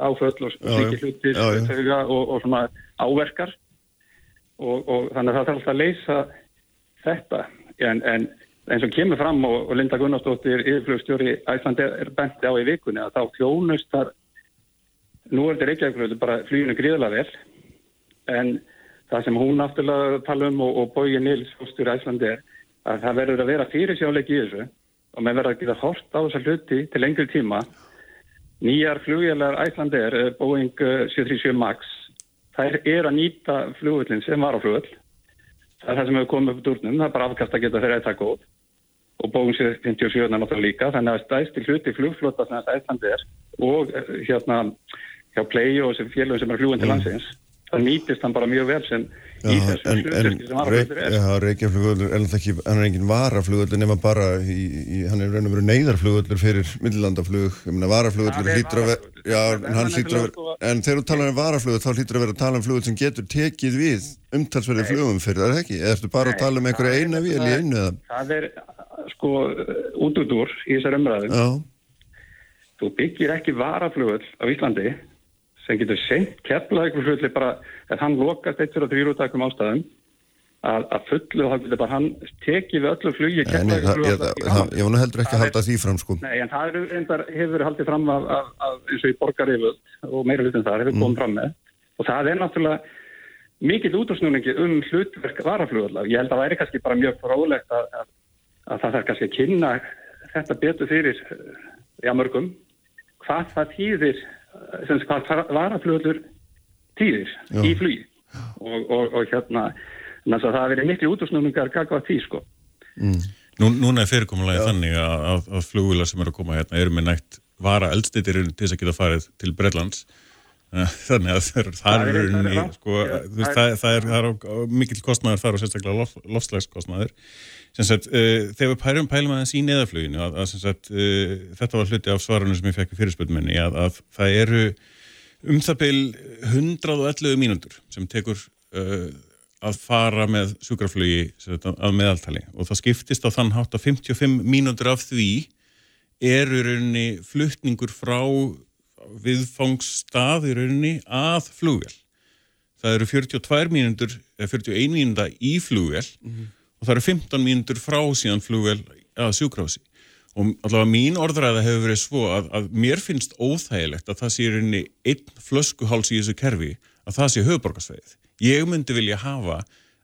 áföll og slíki hlutir og, og svona áverkar. Og, og þannig að það þarf alltaf að leysa þetta. En, en eins og kemur fram og, og Linda Gunnarsdóttir yfirflugstjóri Æslandi er benti á í vikunni að þá klónust þar nú er þetta Reykjavík bara flýjunu gríðala vel en það sem hún afturlega tala um og, og bóið Nils fórstjóri Æslandi er að það verður að vera fyrirsjáleik í þessu og með verður að geta hort á þessa hluti til lengri tíma. Nýjar flugjölar Æslandi er Boeing 737 eh, MAX þær er að nýta flugullin sem var á flugull það er það sem hefur komið upp úr durnum það er bara afkast að geta þeirra eitthvað góð og bóðum sér 57 náttúrulega líka þannig að stæðst í hluti flugflota sem það ætlandi er og eh, hérna hjá Play og félagum sem er fljúin til mm. Það nýtist hann bara mjög vel sem Já, í þessu flugflöski sem varaflugður er. Já, Reykjaflugvöldur er alltaf ekki hann er engin varaflugvöldur nema bara í, í, hann er raun og veru neyðarflugvöldur fyrir millilandaflug, ég meina varaflugvöldur hlýtur að vera, já, hann hlýtur að vera en þegar þú talar um varaflugvöld þá hlýtur að vera að tala um flugvöld sem getur tekið við umtalsverði flugum fyrir, er það ekki? Eða ertu bara að tala um einhverja eina við eða einu eða? Það er sko þú byggir ekki varaflugöld á Íslandi sem getur sendt keflaði ykkur flugli bara að hann lokast eitt fyrir að þrjúrútakum ástæðum að, að fullu og það getur bara hann tekið við öllu flugi keflaði ykkur flugli Ég vonu heldur ekki að halda því fram sko. Nei en það er, endar, hefur haldið fram af, af, af eins og í borgariföld og meira hlutin þar hefur mm. komið fram með. Og það er náttúrulega mikill útúrsnúningi um hlutverk varaflugöldla ég held að það væri kannski bara mjög frólægt að, að að það þarf kannski að kynna þetta betur fyrir já, mörgum hvað það týðir sem hvað varaflöður týðir í flugi. Og, og, og hérna það að verið miklu útúrsnúningar gagvað tí sko. Mm. Nú, Núna er fyrirkomulega þannig að, að, að flugvilar sem eru að koma hérna eru með nægt vara eldstættir til þess að geta farið til Breitlands þannig að það er, það er, unni, sko, það, það er, er mikil kostnæður þar og sérstaklega lof, lofslagskostnæður Sagt, uh, þegar við pælum, pælum aðeins í neðafluginu að, að sagt, uh, þetta var hluti af svarunum sem ég fekk í fyrirspöldmenni að, að það eru um það beil 111 mínútur sem tekur uh, að fara með sjúkraflugi að meðaltali. Og það skiptist á þann hátt að 55 mínútur af því eru rauninni fluttningur frá viðfangsstað í rauninni að flugvel. Það eru 42 mínútur, eða 41 mínúta í flugvel mm -hmm og það eru 15 mínútur frá síðan flugvel að sjúkrási og allavega mín orðræða hefur verið svo að, að mér finnst óþægilegt að það sé rinni einn flöskuháls í þessu kerfi að það sé höfuborgarsveið. Ég myndi vilja hafa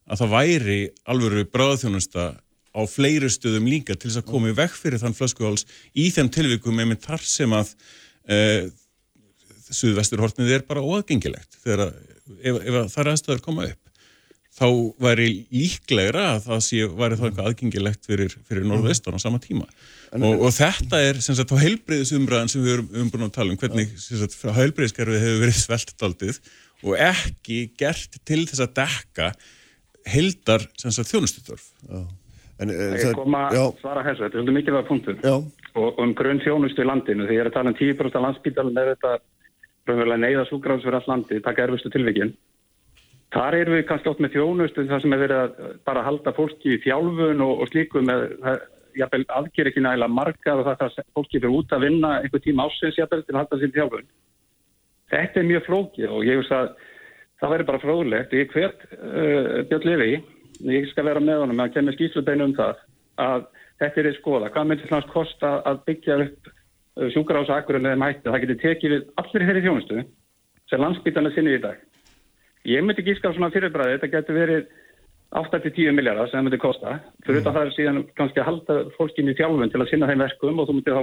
að það væri alveg bráðþjónusta á fleiri stöðum líka til þess að komi vekk fyrir þann flöskuháls í þeim tilvikum með þar sem að e, Suðvesturhortnið er bara óaðgengilegt þegar ef, ef það er aðstöðar koma upp þá væri líklegra að það sé, væri þá eitthvað aðgengilegt fyrir, fyrir norðvestan á sama tíma. Og, og þetta er sem sagt á heilbreyðisumræðan sem við erum búin að tala um hvernig heilbreyðiskerfið hefur verið sveltdaldið og ekki gert til þess að dekka heildar sem sagt þjónustutörf. En, eh, það er koma að svara þessu, þetta er svolítið mikilvæga punktur. Og um grunn þjónustu í landinu, þegar ég er að tala um 10% landsbítal með þetta raunverulega neyða sjúkrafs fyrir all landi, taka erfistu tilvikin. Þar erum við kannski átt með þjónustu þar sem er verið að bara halda fólki í þjálfun og, og slíku með jafnvel aðger ekki nægilega margar og það er fólki fyrir út að vinna einhver tíma ásins jafnvel til að halda sér þjálfun. Þetta er mjög flókið og ég veist að það væri bara fróðlegt. Ég hvert uh, Björn Levi, ég skal vera með honum að kemja skýrslubeinu um það að þetta er í skoða. Hvað myndir hlans kosta að byggja upp uh, sjúkarásakurinn eða mætti? Það getur tekið við allir þeirri þjónustu sem landsbytarna sinni í dag. Ég myndi gíska á svona fyrirbræði, þetta getur verið 8-10 miljardar sem það myndi kosta. Fyrir þetta mm. það er síðan kannski að halda fólkinni í þjálfun til að sinna þeim verkum og þú myndi þá,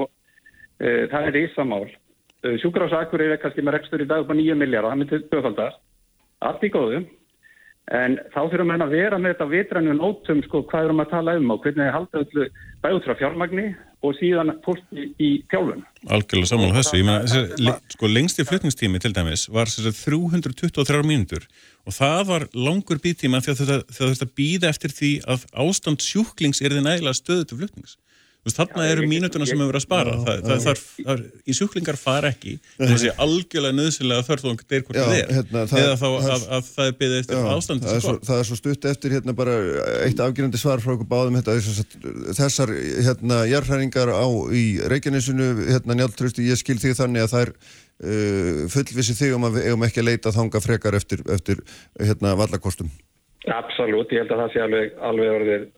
e, það er ísamál. E, Sjúkarásakur er kannski með rekstur í dag upp á 9 miljardar, það myndi bjöfaldast. Allt í góðu. En þá þurfum við að vera með þetta vitrannu nótum sko hvað erum að tala um og hvernig það halda öllu bæður frá fjármagni og síðan fólki í þjálfun. Algjörlega saman á þessu. Ég meina, sko lengst í flutningstími til dæmis var 323 mínútur og það var langur býtíma því að þetta býða eftir því að ástand sjúklings er þið nægilega stöðu til flutnings. Þarna eru mínutuna sem hefur verið að spara. Já, það, það, það, það, í sjúklingar fara ekki það sé algjörlega nöðsynlega þörf þó einhvern veginn hvort það er. hérna, eða þá að, að það er byggðið eftir ástandi svo, það er svo stutt eftir hérna bara eitt afgjörandi svar frá okkur báðum hérna, þessar hérna jærhæringar á í Reykjanesinu hérna njáltrösti ég skil því þannig að það er uh, fullvissi þig um að við eigum ekki að leita þanga frekar eftir, eftir hérna vallakostum. Absolut, ég held að það sé alveg, alveg orðið,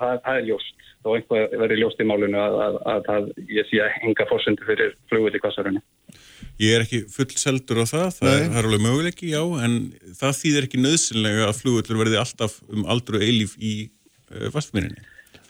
það, það er ljóst þó einhvað verið ljóst í málinu að, að, að, að ég sé enga fórsendu fyrir flugvill í kassarunni. Ég er ekki full seldur á það, það Nei. er alveg möguleiki, já, en það þýðir ekki nöðsynlega að flugvillur verði alltaf um aldru eilíf í uh, vastmýrinni.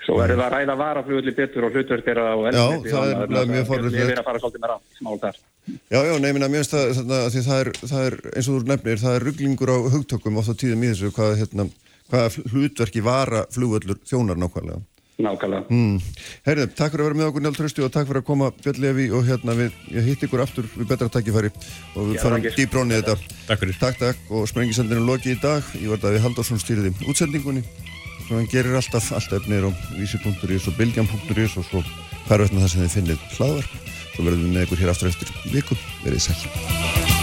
Svo verður það að ræða varaflugvilli betur og og það er, er mjög forðilegt. Ég verður að fara svolítið með rátt, smál þar. Já, já, nefnina, mér finnst það, það, það, er, það er, eins og þú nefnir, það er rugglingur á hugtökum ofta tíðum í þessu, hvað, hérna, hvað hlutverki vara flugvillur þjónar nákvæmlega. Nákvæmlega. Mm. Herðið, takk fyrir að vera með okkur Njálf Trösti og takk fyrir að koma Björn Levi og hérna við, ég hitt ykkur aftur við betra takkifæri og við farum dýbrónið þetta. Takk fyrir. Takk, takk og sprengisendinu loki í dag. Ég var Daví Haldarsson stýriði útsendingunni og hann gerir alltaf, alltaf efnir á vísi.is og bilgjan.is og svo hver veitna það sem þið finnið hlaðvar. Svo verðum við með ykkur hér aftur eftir viku. Verðið sæl.